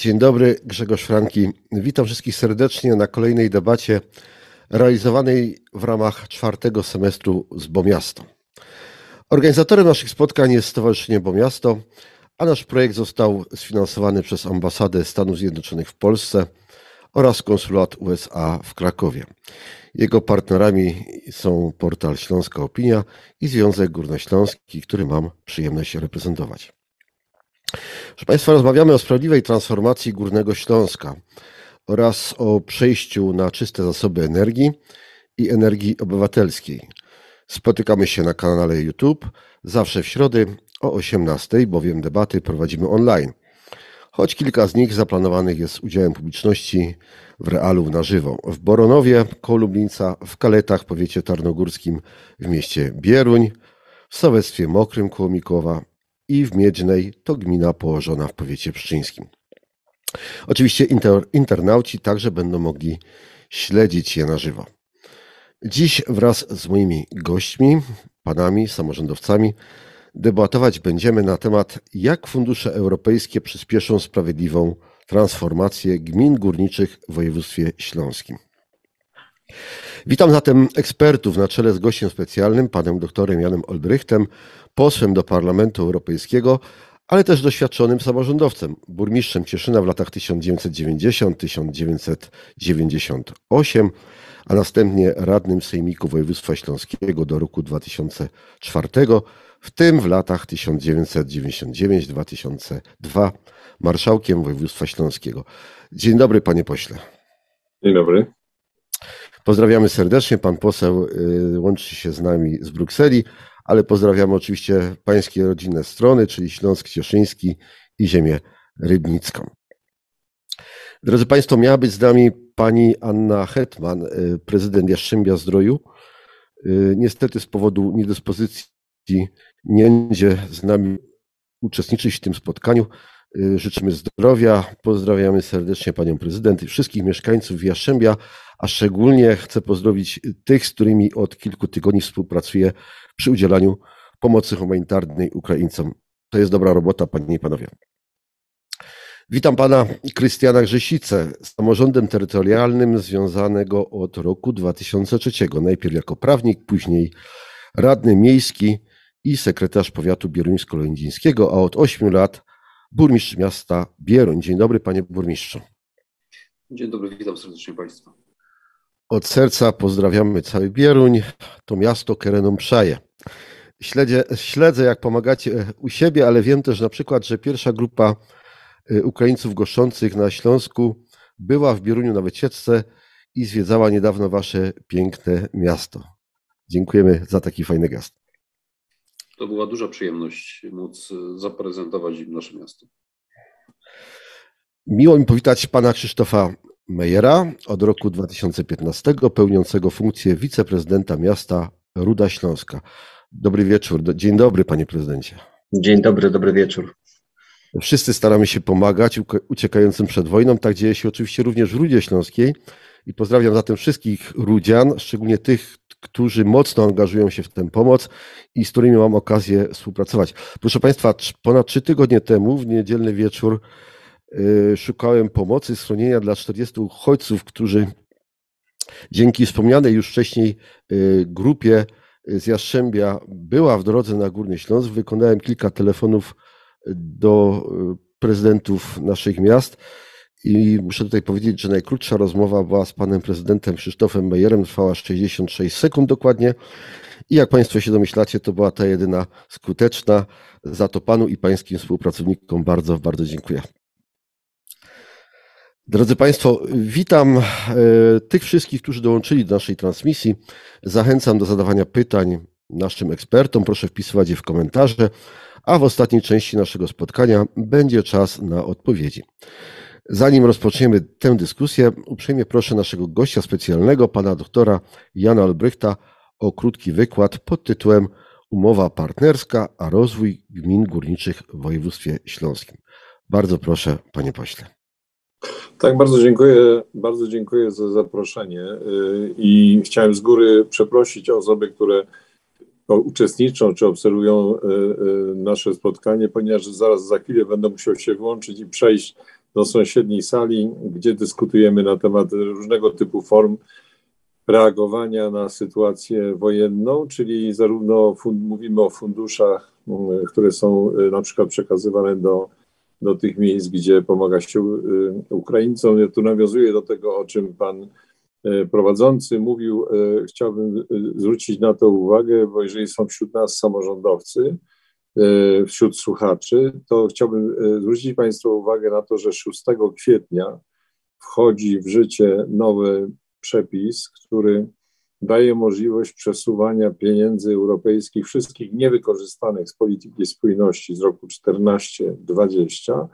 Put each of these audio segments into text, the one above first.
Dzień dobry, Grzegorz Franki. Witam wszystkich serdecznie na kolejnej debacie realizowanej w ramach czwartego semestru z Bomiasto. Organizatorem naszych spotkań jest Stowarzyszenie Bomiasto, a nasz projekt został sfinansowany przez Ambasadę Stanów Zjednoczonych w Polsce oraz Konsulat USA w Krakowie. Jego partnerami są portal Śląska Opinia i Związek Górnośląski, który mam przyjemność reprezentować. Proszę Państwa, rozmawiamy o sprawiedliwej transformacji Górnego Śląska oraz o przejściu na czyste zasoby energii i energii obywatelskiej. Spotykamy się na kanale YouTube zawsze w środy o 18, bowiem debaty prowadzimy online. Choć kilka z nich zaplanowanych jest z udziałem publiczności w realu na żywo. W Boronowie, koło w Kaletach, powiecie tarnogórskim, w mieście Bieruń, w Sołectwie Mokrym koło Mikowa i w Miedźnej, to gmina położona w powiecie pszczyńskim. Oczywiście inter, internauci także będą mogli śledzić je na żywo. Dziś wraz z moimi gośćmi, panami, samorządowcami, debatować będziemy na temat, jak fundusze europejskie przyspieszą sprawiedliwą transformację gmin górniczych w województwie śląskim. Witam zatem ekspertów na czele z gościem specjalnym, panem doktorem Janem Olbrychtem, posłem do Parlamentu Europejskiego, ale też doświadczonym samorządowcem, burmistrzem Cieszyna w latach 1990-1998, a następnie radnym Sejmiku Województwa Śląskiego do roku 2004, w tym w latach 1999-2002 marszałkiem województwa śląskiego. Dzień dobry, panie pośle. Dzień dobry. Pozdrawiamy serdecznie. Pan poseł y, łączy się z nami z Brukseli, ale pozdrawiamy oczywiście pańskie rodzinne strony, czyli Śląsk Cieszyński i ziemię rybnicką. Drodzy Państwo, miała być z nami pani Anna Hetman, y, prezydent Jastrzębia Zdroju. Y, niestety z powodu niedyspozycji nie będzie z nami uczestniczyć w tym spotkaniu. Y, życzymy zdrowia, pozdrawiamy serdecznie panią prezydent i wszystkich mieszkańców Jastrzębia, a szczególnie chcę pozdrowić tych, z którymi od kilku tygodni współpracuję przy udzielaniu pomocy humanitarnej Ukraińcom. To jest dobra robota, panie i panowie. Witam pana Krystiana Grzesice, z samorządem terytorialnym związanego od roku 2003. Najpierw jako prawnik, później radny miejski i sekretarz powiatu bieruńsko-lędzińskiego, a od 8 lat burmistrz miasta Bieruń. Dzień dobry, panie burmistrzu. Dzień dobry, witam serdecznie państwa. Od serca pozdrawiamy cały Bieruń, to miasto Kereną Przaje. Śledzę, śledzę, jak pomagacie u siebie, ale wiem też na przykład, że pierwsza grupa y, Ukraińców goszczących na Śląsku była w Bieruniu na wycieczce i zwiedzała niedawno wasze piękne miasto. Dziękujemy za taki fajny gest. To była duża przyjemność móc zaprezentować im nasze miasto. Miło mi powitać pana Krzysztofa Mejera od roku 2015, pełniącego funkcję wiceprezydenta miasta Ruda Śląska. Dobry wieczór. Dzień dobry, panie prezydencie. Dzień dobry, dobry wieczór. Wszyscy staramy się pomagać uciekającym przed wojną. Tak dzieje się oczywiście również w Rudzie Śląskiej. I pozdrawiam zatem wszystkich Rudzian, szczególnie tych, którzy mocno angażują się w tę pomoc i z którymi mam okazję współpracować. Proszę Państwa, ponad trzy tygodnie temu, w niedzielny wieczór, yy, szukałem pomocy, schronienia dla 40 uchodźców, którzy dzięki wspomnianej już wcześniej yy, grupie z Jastrzębia była w drodze na Górny Śląsk. Wykonałem kilka telefonów do yy, prezydentów naszych miast i muszę tutaj powiedzieć, że najkrótsza rozmowa była z panem prezydentem Krzysztofem Mejerem, trwała 66 sekund dokładnie. I jak Państwo się domyślacie, to była ta jedyna skuteczna. Za to Panu i Pańskim współpracownikom bardzo, bardzo dziękuję. Drodzy Państwo, witam e, tych wszystkich, którzy dołączyli do naszej transmisji. Zachęcam do zadawania pytań naszym ekspertom. Proszę wpisywać je w komentarze, a w ostatniej części naszego spotkania będzie czas na odpowiedzi. Zanim rozpoczniemy tę dyskusję, uprzejmie proszę naszego gościa specjalnego, pana doktora Jana Olbrychta, o krótki wykład pod tytułem Umowa partnerska, a rozwój gmin górniczych w województwie śląskim. Bardzo proszę, panie pośle. Tak, bardzo dziękuję, bardzo dziękuję za zaproszenie y, i chciałem z góry przeprosić osoby, które uczestniczą czy obserwują y, y, nasze spotkanie, ponieważ zaraz za chwilę będę musiał się włączyć i przejść do sąsiedniej sali, gdzie dyskutujemy na temat różnego typu form reagowania na sytuację wojenną, czyli zarówno mówimy o funduszach, mm, które są y, na przykład przekazywane do, do tych miejsc, gdzie pomaga się y, Ukraińcom. Ja tu nawiązuję do tego, o czym pan y, prowadzący mówił. Chciałbym zwrócić na to uwagę, bo jeżeli są wśród nas samorządowcy, wśród słuchaczy, to chciałbym zwrócić Państwa uwagę na to, że 6 kwietnia wchodzi w życie nowy przepis, który daje możliwość przesuwania pieniędzy europejskich, wszystkich niewykorzystanych z polityki spójności z roku 14-20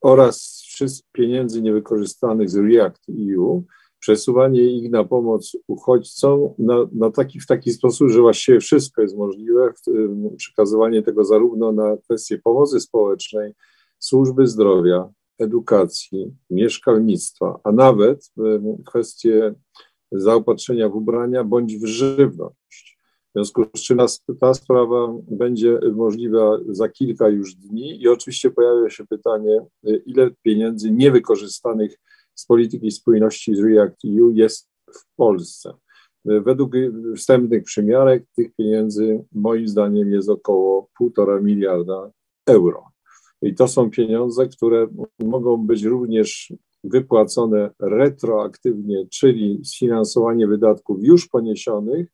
oraz pieniędzy niewykorzystanych z REACT EU, przesuwanie ich na pomoc uchodźcom na, na taki, w taki sposób, że właściwie wszystko jest możliwe, przekazywanie tego zarówno na kwestie pomocy społecznej, służby zdrowia, edukacji, mieszkalnictwa, a nawet kwestie zaopatrzenia w ubrania bądź w żywność. W związku z czym ta sprawa będzie możliwa za kilka już dni i oczywiście pojawia się pytanie, ile pieniędzy niewykorzystanych z polityki spójności z REACT EU jest w Polsce. Według wstępnych przymiarek tych pieniędzy moim zdaniem jest około 1,5 miliarda euro. I to są pieniądze, które mogą być również wypłacone retroaktywnie, czyli sfinansowanie wydatków już poniesionych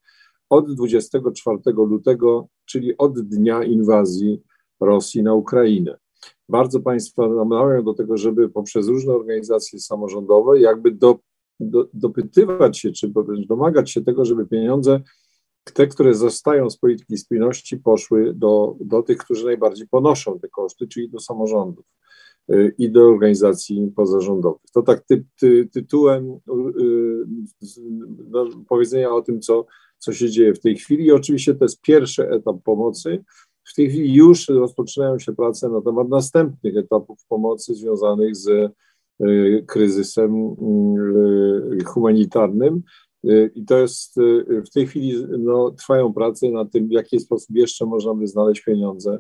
od 24 lutego, czyli od dnia inwazji Rosji na Ukrainę. Bardzo Państwa namawiam do tego, żeby poprzez różne organizacje samorządowe jakby do, do, dopytywać się, czy domagać się tego, żeby pieniądze te, które zostają z polityki spójności, poszły do, do tych, którzy najbardziej ponoszą te koszty, czyli do samorządów y, i do organizacji pozarządowych. To tak ty, ty, tytułem y, no, powiedzenia o tym, co, co się dzieje w tej chwili. I oczywiście to jest pierwszy etap pomocy. W tej chwili już rozpoczynają się prace na temat następnych etapów pomocy związanych z y, kryzysem humanitarnym. Y, I to jest y, w tej chwili no, trwają prace nad tym, w jaki sposób jeszcze można by znaleźć pieniądze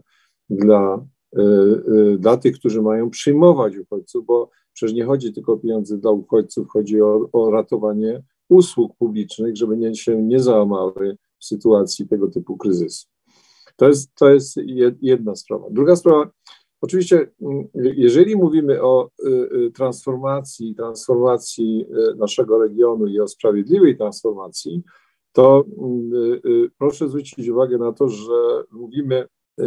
dla, y, dla tych, którzy mają przyjmować uchodźców, bo przecież nie chodzi tylko o pieniądze dla uchodźców, chodzi o, o ratowanie usług publicznych, żeby nie, się nie załamały w sytuacji tego typu kryzysu. To jest, to jest jedna sprawa. Druga sprawa, Oczywiście, mm, jeżeli mówimy o y, y, transformacji, transformacji y, naszego regionu i o sprawiedliwej transformacji, to mm, proszę zwrócić uwagę na to, że mówimy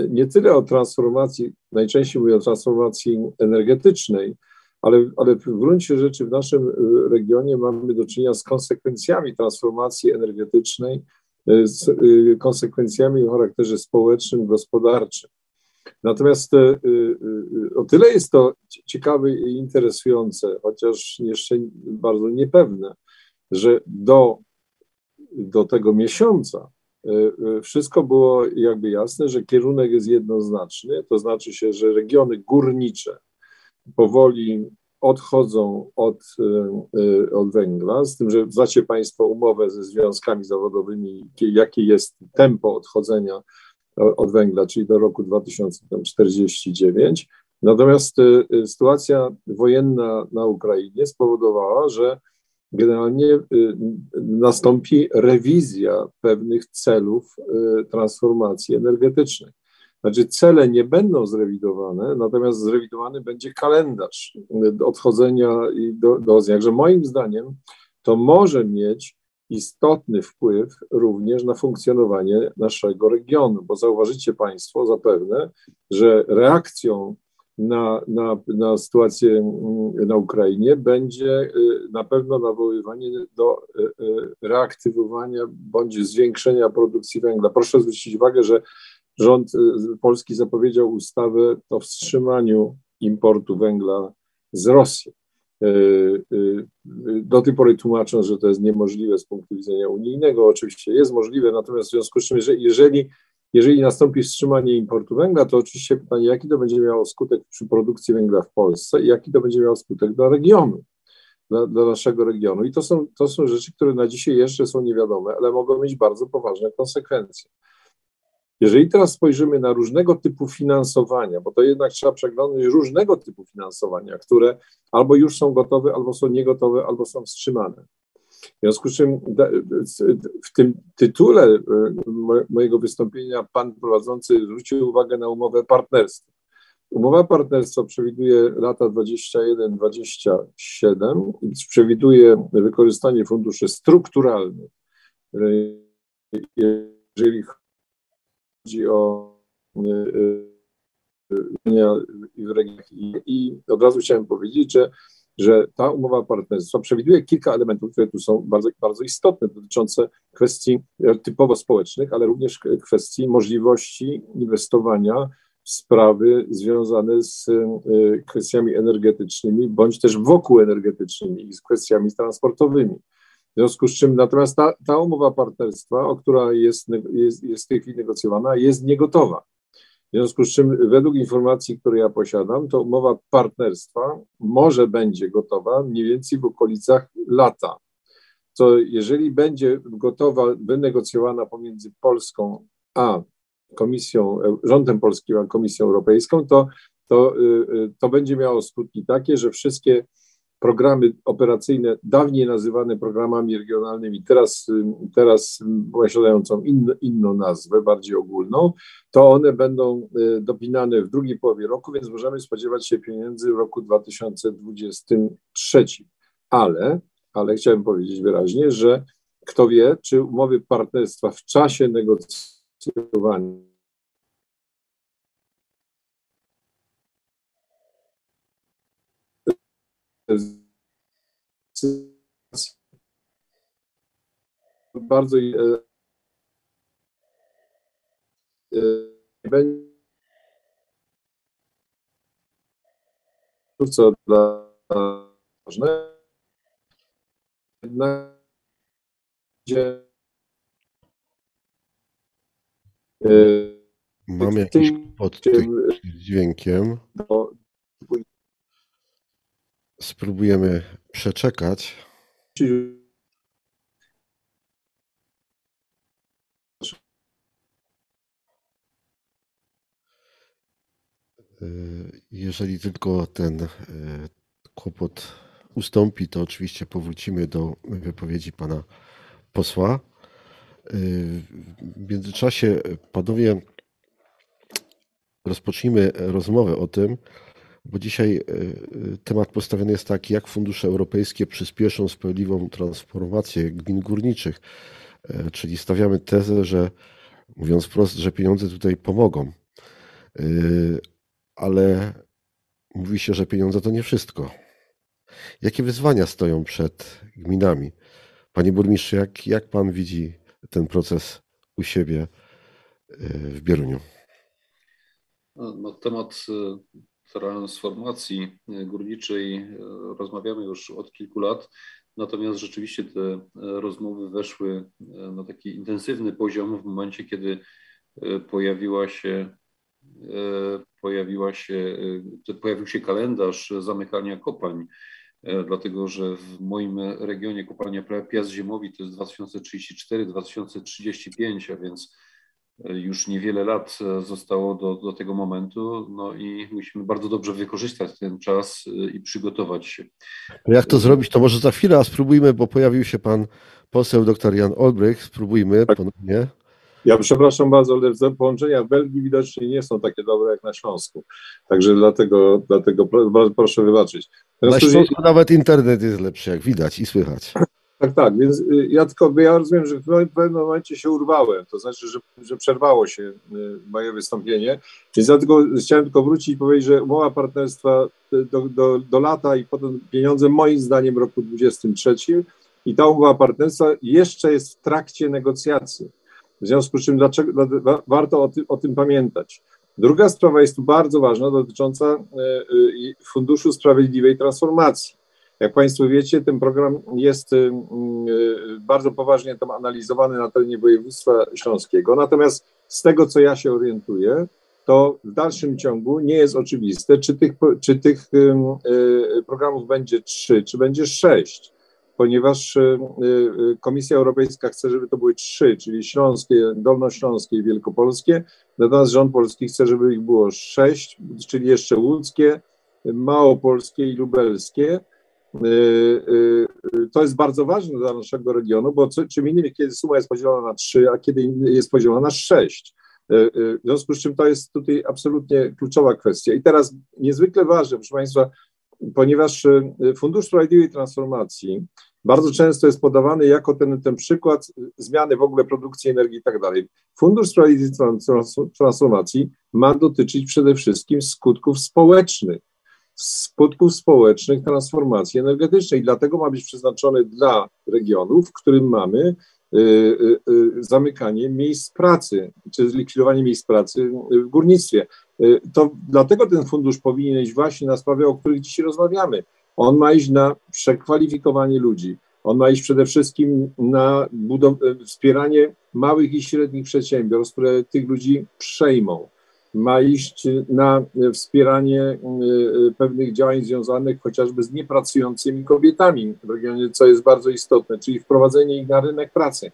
nie tyle o transformacji, najczęściej mówię o transformacji energetycznej, ale, ale w gruncie rzeczy w naszym regionie mamy do czynienia z konsekwencjami transformacji energetycznej, z konsekwencjami o charakterze społecznym, gospodarczym. Natomiast e, o tyle jest to ciekawe i interesujące, chociaż jeszcze bardzo niepewne, że do, do tego miesiąca wszystko było jakby jasne, że kierunek jest jednoznaczny, to znaczy się, że regiony górnicze powoli odchodzą od, od węgla, z tym, że znacie Państwo umowę ze związkami zawodowymi, jakie jest tempo odchodzenia od węgla, czyli do roku 2049. Natomiast sytuacja wojenna na Ukrainie spowodowała, że generalnie nastąpi rewizja pewnych celów transformacji energetycznej. Znaczy cele nie będą zrewidowane, natomiast zrewidowany będzie kalendarz odchodzenia i do, do Także moim zdaniem to może mieć istotny wpływ również na funkcjonowanie naszego regionu, bo zauważycie Państwo zapewne, że reakcją na, na, na sytuację mm, na Ukrainie będzie y, na pewno nawoływanie do y, y, reaktywowania bądź zwiększenia produkcji węgla. Proszę zwrócić uwagę, że rząd polski zapowiedział ustawę o wstrzymaniu importu węgla z Rosji. E, e, do tej pory tłumacząc, że to jest niemożliwe z punktu widzenia unijnego, oczywiście jest możliwe, natomiast w związku z czym, jeżeli, jeżeli nastąpi wstrzymanie importu węgla, to oczywiście pytanie, jaki to będzie miało skutek przy produkcji węgla w Polsce i jaki to będzie miało skutek dla regionu, dla, dla naszego regionu. I to są, to są rzeczy, które na dzisiaj jeszcze są niewiadome, ale mogą mieć bardzo poważne konsekwencje. Jeżeli teraz spojrzymy na różnego typu finansowania, bo to jednak trzeba przeglądać różnego typu finansowania, które albo już są gotowe, albo są niegotowe, albo są wstrzymane. W związku z czym w tym tytule e, mojego wystąpienia pan prowadzący zwrócił uwagę na umowę partnerstwa. Umowa partnerstwa przewiduje lata 21-27 i przewiduje wykorzystanie funduszy strukturalnych. Jeżeli chodzi o i, i od razu chciałem powiedzieć, że, że ta umowa partnerstwa przewiduje kilka elementów, które tu są bardzo, bardzo istotne, dotyczące kwestii typowo społecznych, ale również kwestii możliwości inwestowania sprawy związane z kwestiami energetycznymi, bądź też wokół energetycznymi i z kwestiami transportowymi. W związku z czym natomiast ta, ta umowa partnerstwa, o która jest, jest, jest w tej chwili negocjowana, jest niegotowa. W związku z czym według informacji, które ja posiadam, to umowa partnerstwa może będzie gotowa mniej więcej w okolicach lata. To jeżeli będzie gotowa, wynegocjowana pomiędzy Polską a Komisją, rządem polskim, a Komisją Europejską, to, to, y, y, to będzie miało skutki takie, że wszystkie programy operacyjne, dawniej nazywane programami regionalnymi, teraz, y, teraz posiadającą in, inną nazwę, bardziej ogólną, to one będą dopinane w drugiej połowie roku, więc możemy spodziewać się pieniędzy w roku 2023. Ale, ale chciałem powiedzieć wyraźnie, że kto wie, czy umowy partnerstwa w czasie negocjacji Bardzo e, e, będzie co dla ważne, jednak Y, Mam jakiś z dźwiękiem. Spróbujemy przeczekać. Y, jeżeli tylko ten y, kłopot ustąpi, to oczywiście powrócimy do wypowiedzi pana posła. W międzyczasie, panowie, rozpocznijmy rozmowę o tym, bo dzisiaj e, temat postawiony jest taki, jak fundusze europejskie przyspieszą sprawiedliwą transformację gmin górniczych. E, czyli stawiamy tezę, że mówiąc wprost, że pieniądze tutaj pomogą. E, ale mówi się, że pieniądze to nie wszystko. Jakie wyzwania stoją przed gminami? Panie burmistrzu, jak, jak pan widzi ten proces u siebie e, w Bieruniu? No, no temat e, transformacji e, górniczej rozmawiamy już od kilku lat, natomiast rzeczywiście te rozmowy weszły na taki intensywny poziom w momencie, kiedy pojawiła się pojawiła się, pojawił się kalendarz zamykania kopalń. E, dlatego że w moim regionie kopalnia Piast Ziemowi to jest 2034-2035, a więc e, już niewiele lat e, zostało do, do tego momentu, no i musimy bardzo dobrze wykorzystać ten czas i przygotować się. Jak to zrobić, to może za chwilę, a spróbujmy, bo pojawił się pan poseł dr Jan Olbrych, spróbujmy tak. ponownie. Ja przepraszam bardzo, ale połączenia w Belgii widocznie nie są takie dobre jak na Śląsku. Także dlatego, dlatego proszę wybaczyć. Na Śląsku nawet internet jest lepszy, jak widać i słychać. Tak, tak, więc y, ja tylko, ja rozumiem, że w pewnym momencie się urwałem, to znaczy, że, że przerwało się y, moje wystąpienie, więc dlatego chciałem tylko wrócić i powiedzieć, że umowa partnerstwa y, do, do, do lata i potem pieniądze moim zdaniem roku 2023 i ta umowa partnerstwa jeszcze jest w trakcie negocjacji. W związku z czym dlaczego, warto o, o tym pamiętać. Druga sprawa jest tu bardzo ważna, dotycząca Funduszu Sprawiedliwej Transformacji. Jak Państwo wiecie, ten program jest e, bardzo poważnie tam analizowany na terenie województwa śląskiego. Natomiast z tego, co ja się orientuję, to w dalszym ciągu nie jest oczywiste, czy tych, czy tych programów będzie trzy, czy będzie sześć. ponieważ Komisja Europejska chce, żeby to były trzy, czyli śląskie, dolnośląskie i wielkopolskie, natomiast rząd polski chce, żeby ich było sześć, czyli jeszcze łódzkie, małopolskie i lubelskie. To jest bardzo ważne dla naszego regionu, bo czym innym, kiedy suma jest podzielona na trzy, a kiedy jest podzielona na sześć. W związku z czym to jest tutaj absolutnie kluczowa kwestia. I teraz niezwykle ważne, proszę Państwa, ponieważ Fundusz Sprawiedliwej Transformacji bardzo często jest podawany jako ten, ten przykład zmiany w ogóle produkcji energii i tak dalej. Fundusz Sprawiedliwej Transformacji ma dotyczyć przede wszystkim skutków społecznych, skutków społecznych transformacji energetycznej. Dlatego ma być przeznaczony dla regionów, w którym mamy y, y, y, zamykanie miejsc pracy, czy zlikwidowanie miejsc pracy w górnictwie. To dlatego ten fundusz powinien iść właśnie na sprawy, o których dzisiaj rozmawiamy on ma iść na przekwalifikowanie ludzi. On ma iść przede wszystkim na budow- wspieranie małych i średnich przedsiębiorstw, które tych ludzi przejmą. Ma iść na wspieranie y, y, pewnych działań związanych chociażby z niepracującymi kobietami w regionie, co jest bardzo istotne, czyli wprowadzenie ich na rynek pracy.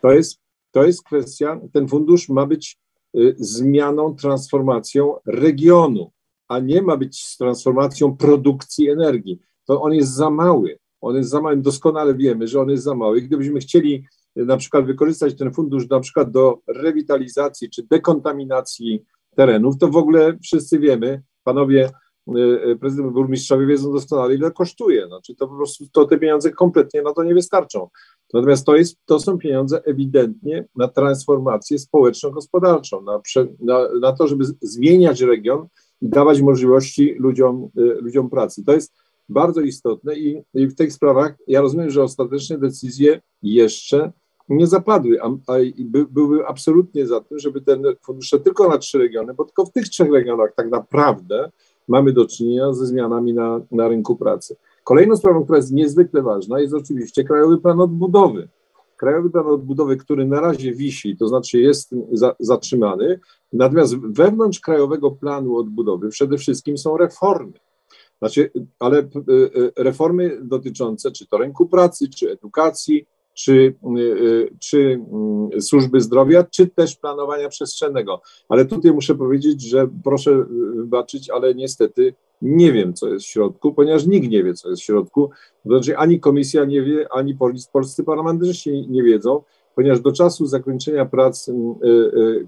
To jest, to jest kwestia, ten fundusz ma być y, zmianą, transformacją regionu, a nie ma być transformacją produkcji energii to on jest za mały. On jest za mały, doskonale wiemy, że on jest za mały. Gdybyśmy chcieli e, na przykład wykorzystać ten fundusz na przykład do rewitalizacji czy dekontaminacji terenów, to w ogóle wszyscy wiemy, panowie e, e, prezydent burmistrzowie wiedzą doskonale, ile kosztuje. Znaczy to po prostu to te pieniądze kompletnie na to nie wystarczą. Natomiast to, jest, to są pieniądze ewidentnie na transformację społeczno-gospodarczą, na, na, na to, żeby zmieniać region i dawać możliwości ludziom, ludziom pracy. To jest bardzo istotne i, i w tych sprawach ja rozumiem, że ostateczne decyzje jeszcze nie zapadły, a, a by, były absolutnie za tym, żeby ten fundusz tylko na trzy regiony, bo tylko w tych trzech regionach tak naprawdę mamy do czynienia ze zmianami na, na rynku pracy. Kolejną sprawą, która jest niezwykle ważna, jest oczywiście Krajowy Plan Odbudowy. Krajowy Plan Odbudowy, który na razie wisi, to znaczy jest za, zatrzymany, natomiast wewnątrz Krajowego Planu Odbudowy przede wszystkim są reformy. Znaczy, ale y, y, reformy dotyczące czy to rynku pracy, czy edukacji, czy, y, czy mm, służby zdrowia, czy też planowania przestrzennego. Ale tutaj muszę powiedzieć, że proszę wybaczyć, ale niestety nie wiem, co jest w środku, ponieważ nikt nie wie, co jest w środku. Znaczy, ani komisja nie wie, ani polscy parlamentarzyści nie wiedzą, ponieważ do czasu zakończenia prac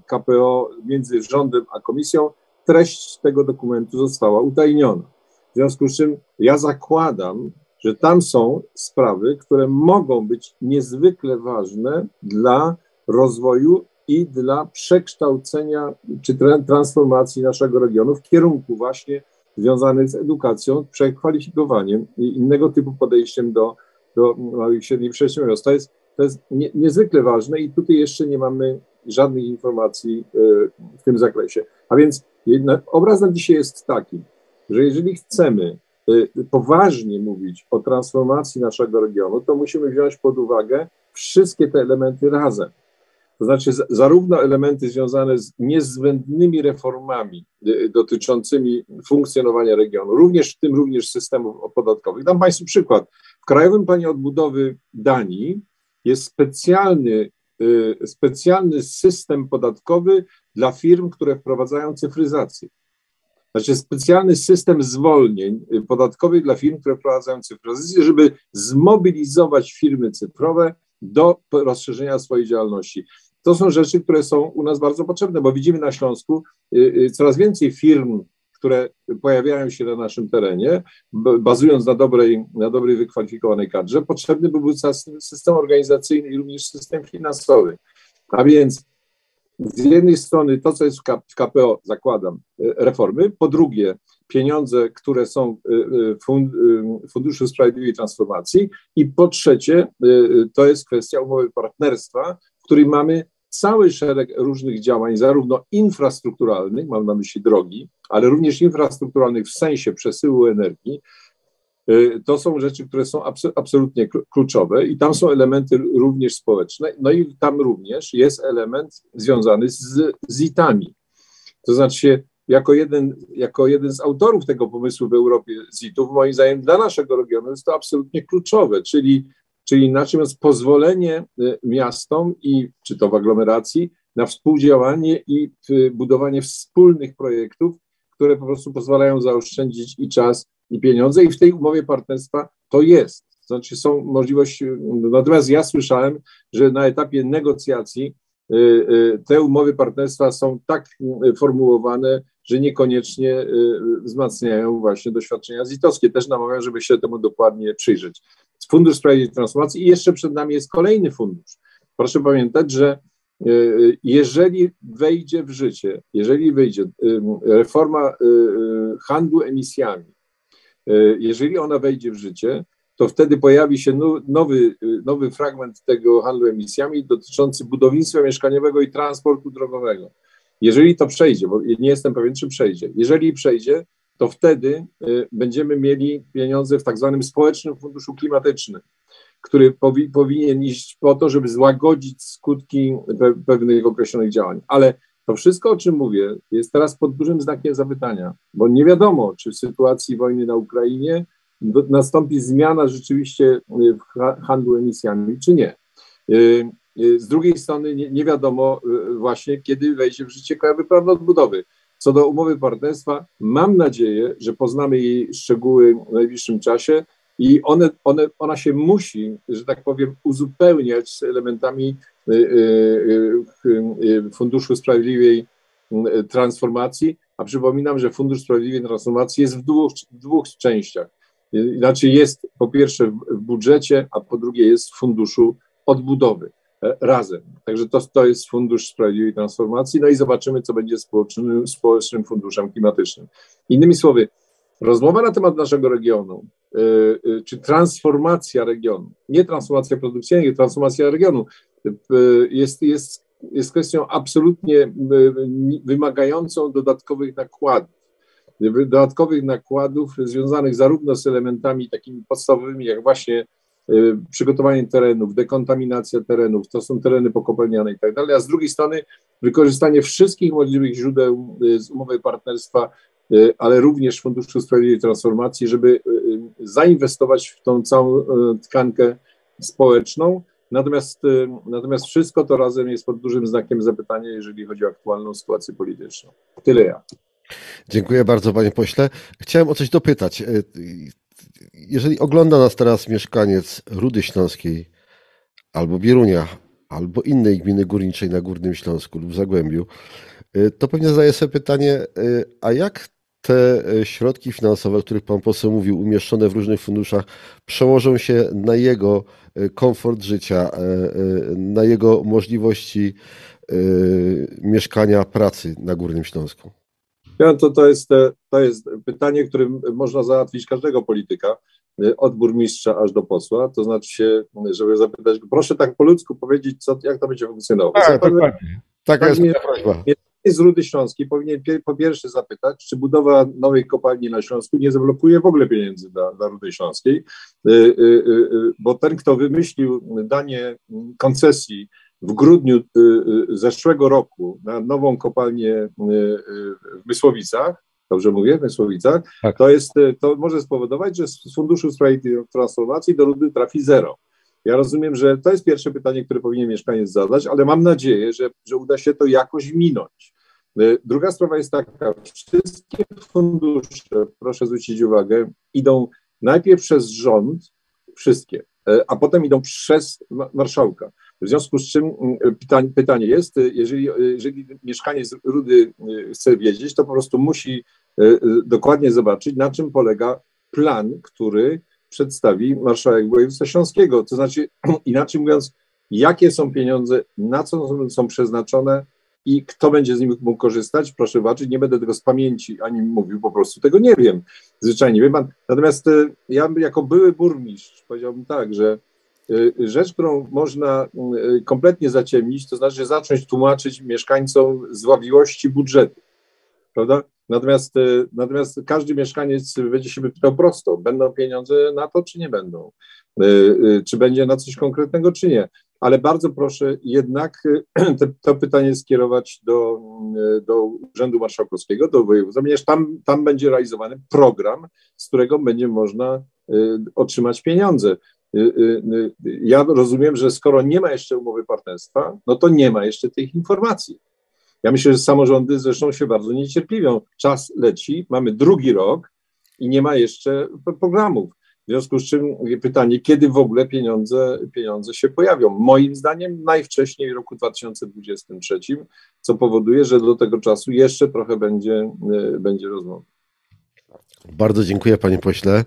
KPO między rządem a komisją treść tego dokumentu została utajniona. W związku z czym ja zakładam, że tam są sprawy, które mogą być niezwykle ważne dla rozwoju i dla przekształcenia czy transformacji naszego regionu w kierunku właśnie związanych z edukacją, przekwalifikowaniem i innego typu podejściem do, do małych i średnich przedsiębiorstw. To jest, to jest nie, niezwykle ważne i tutaj jeszcze nie mamy żadnych informacji y, w tym zakresie. A więc obraz na dzisiaj jest taki, że jeżeli chcemy poważnie mówić o transformacji naszego regionu, to musimy wziąć pod uwagę wszystkie te elementy razem. To znaczy, zarówno elementy związane z niezbędnymi reformami y, dotyczącymi funkcjonowania regionu, również w tym również systemów podatkowych. Dam Państwu przykład. W Krajowym Planie Odbudowy Danii jest specjalny, y, specjalny system podatkowy dla firm, które wprowadzają cyfryzację. Znaczy specjalny system zwolnień y, podatkowych dla firm, które wprowadzają cyfryzację, żeby zmobilizować firmy cyfrowe do rozszerzenia swojej działalności. To są rzeczy, które są u nas bardzo potrzebne, bo widzimy na Śląsku y, y, coraz więcej firm, które pojawiają się na naszym terenie, bazując na dobrej, na dobrej wykwalifikowanej kadrze, potrzebny byłby system organizacyjny i również system finansowy. A więc z jednej strony to, co jest w KPO, zakładam, e, reformy, po drugie pieniądze, które są e, e, w Funduszu Sprawiedliwej Transformacji. I po trzecie to jest kwestia umowy partnerstwa, w której mamy cały szereg różnych działań, zarówno infrastrukturalnych, mam na myśli drogi, ale również infrastrukturalnych w sensie przesyłu energii, to są rzeczy, które są absolutnie kluczowe i tam są elementy również społeczne, no i tam również jest element związany z ZIT-ami. To znaczy, jako jeden, jako jeden z autorów tego pomysłu w Europie ZIT-ów, moim zdaniem dla naszego regionu jest to absolutnie kluczowe, czyli czyli inaczej mówiąc pozwolenie miastom i czy to w aglomeracji na współdziałanie i budowanie wspólnych projektów, które po prostu pozwalają zaoszczędzić i czas, i pieniądze, i w tej umowie partnerstwa to jest. Znaczy są możliwości, natomiast ja słyszałem, że na etapie negocjacji y, y, te umowy partnerstwa są tak y, formułowane, że niekoniecznie wzmacniają właśnie doświadczenia zitowskie. Też namawiam, żeby się temu dokładnie przyjrzeć. Fundusz Sprawiedliwej Transformacji i jeszcze przed nami jest kolejny fundusz. Proszę pamiętać, że jeżeli wejdzie w życie, jeżeli wyjdzie reforma handlu emisjami, jeżeli ona wejdzie w życie, to wtedy pojawi się nowy, nowy fragment tego handlu emisjami dotyczący budownictwa mieszkaniowego i transportu drogowego. Jeżeli to przejdzie, bo nie jestem pewien, czy przejdzie, jeżeli przejdzie, to wtedy y, będziemy mieli pieniądze w tak zwanym społecznym funduszu klimatycznym, który powi, powinien iść po to, żeby złagodzić skutki pe, pewnych określonych działań. Ale to wszystko, o czym mówię, jest teraz pod dużym znakiem zapytania, bo nie wiadomo, czy w sytuacji wojny na Ukrainie nastąpi zmiana rzeczywiście y, w handlu emisjami, czy nie. Y, y, z drugiej strony nie, nie, wiadomo właśnie, kiedy wejdzie w życie Krajowy Plan Odbudowy. Co do umowy partnerstwa, mam nadzieję, że poznamy jej szczegóły w najbliższym czasie i one, one, ona się musi, że tak powiem, uzupełniać z elementami Funduszu Sprawiedliwej Transformacji, a przypominam, że Fundusz Sprawiedliwej Transformacji jest w dwóch, w dwóch częściach. Znaczy jest po pierwsze w budżecie, a po drugie jest w funduszu odbudowy e, razem. Także to, to jest Fundusz Sprawiedliwej Transformacji, no i zobaczymy, co będzie społecznym, społecznym funduszem klimatycznym. Innymi słowy, rozmowa na temat naszego regionu, yy, czy transformacja regionu, nie transformacja produkcyjna, nie transformacja regionu, jest, jest, jest kwestią absolutnie wymagającą dodatkowych nakładów dodatkowych nakładów związanych zarówno z elementami takimi podstawowymi, jak właśnie e, przygotowanie terenów, dekontaminacja terenów, to są tereny pokopalniane i tak dalej, a z drugiej strony wykorzystanie wszystkich możliwych źródeł z umowy partnerstwa, ale również Funduszu Sprawiedliwej Transformacji, żeby zainwestować w tą całą tkankę społeczną. Natomiast, natomiast wszystko to razem jest pod dużym znakiem zapytania, jeżeli chodzi o aktualną sytuację polityczną. Tyle ja. Dziękuję bardzo, panie pośle. Chciałem o coś dopytać. E, jeżeli ogląda nas teraz mieszkaniec Rudy Śląskiej albo Bierunia, albo innej gminy górniczej na Górnym Śląsku lub Zagłębiu, e, to pewnie zadaje sobie pytanie, a jak te środki finansowe, o których pan poseł mówił, umieszczone w różnych funduszach, przełożą się na jego komfort życia, na jego możliwości mieszkania, pracy na Górnym Śląsku? Ja, to, to, jest, to jest pytanie, którym można załatwić każdego polityka, od burmistrza aż do posła. To znaczy się, żeby zapytać, proszę tak po ludzku powiedzieć, co, jak to będzie funkcjonowało. Tak, dokładnie. Taka jest moja prośba. Z Rudy Śląskiej powinien po pierwsze zapytać, czy budowa nowej kopalni na Śląsku nie zablokuje w ogóle pieniędzy dla, dla Rudy Śląskiej, y, y, y, bo ten, kto wymyślił danie koncesji w grudniu zeszłego roku na nową kopalnię w Mysłowicach, dobrze mówię, w Mysłowicach, tak. to, jest, to może spowodować, że z Funduszu Sprawiedliwej Transformacji do Rudy trafi zero. Ja rozumiem, że to jest pierwsze pytanie, które powinien mieszkaniec zadać, ale mam nadzieję, że, że uda się to jakoś minąć. Druga sprawa jest taka, wszystkie fundusze, proszę zwrócić uwagę, idą najpierw przez rząd, wszystkie, a potem idą przez marszałka. W związku z czym mm, pytanie, pytanie jest, jeżeli, jeżeli mieszkaniec Rudy chce wiedzieć, to po prostu musi dokładnie zobaczyć, na czym polega plan, który przedstawi marszałek województwa śląskiego. To znaczy, inaczej mówiąc, jakie są pieniądze, na co są przeznaczone i kto będzie z nich mógł korzystać, proszę zobaczyć, nie będę tego z pamięci ani mówił, po prostu tego nie wiem, zwyczajnie wie pan. Natomiast ja jako były burmistrz powiedziałbym tak, że Y, rzecz, którą można y, kompletnie zaciemnić, to znaczy zacząć tłumaczyć mieszkańcom zławiłości budżetu, prawda? Natomiast, y, natomiast każdy mieszkaniec będzie się pytał prosto, będą pieniądze na to, czy nie będą? Czy będzie na coś konkretnego, czy nie? Ale bardzo proszę jednak te, to pytanie skierować do, do Urzędu Marszałkowskiego, do województwa, ponieważ tam, tam będzie realizowany program, z którego będzie można otrzymać pieniądze. ja rozumiem, że skoro nie ma jeszcze umowy partnerstwa, no to nie ma jeszcze tych informacji. Ja myślę, że samorządy zresztą się bardzo niecierpliwią. Czas leci, mamy drugi rok i nie ma jeszcze programów. W związku z czym pytanie, kiedy w ogóle pieniądze, pieniądze się pojawią? Moim zdaniem najwcześniej w roku 2023, co powoduje, że do tego czasu jeszcze trochę będzie, będzie rozmowy. Bardzo dziękuję panie pośle.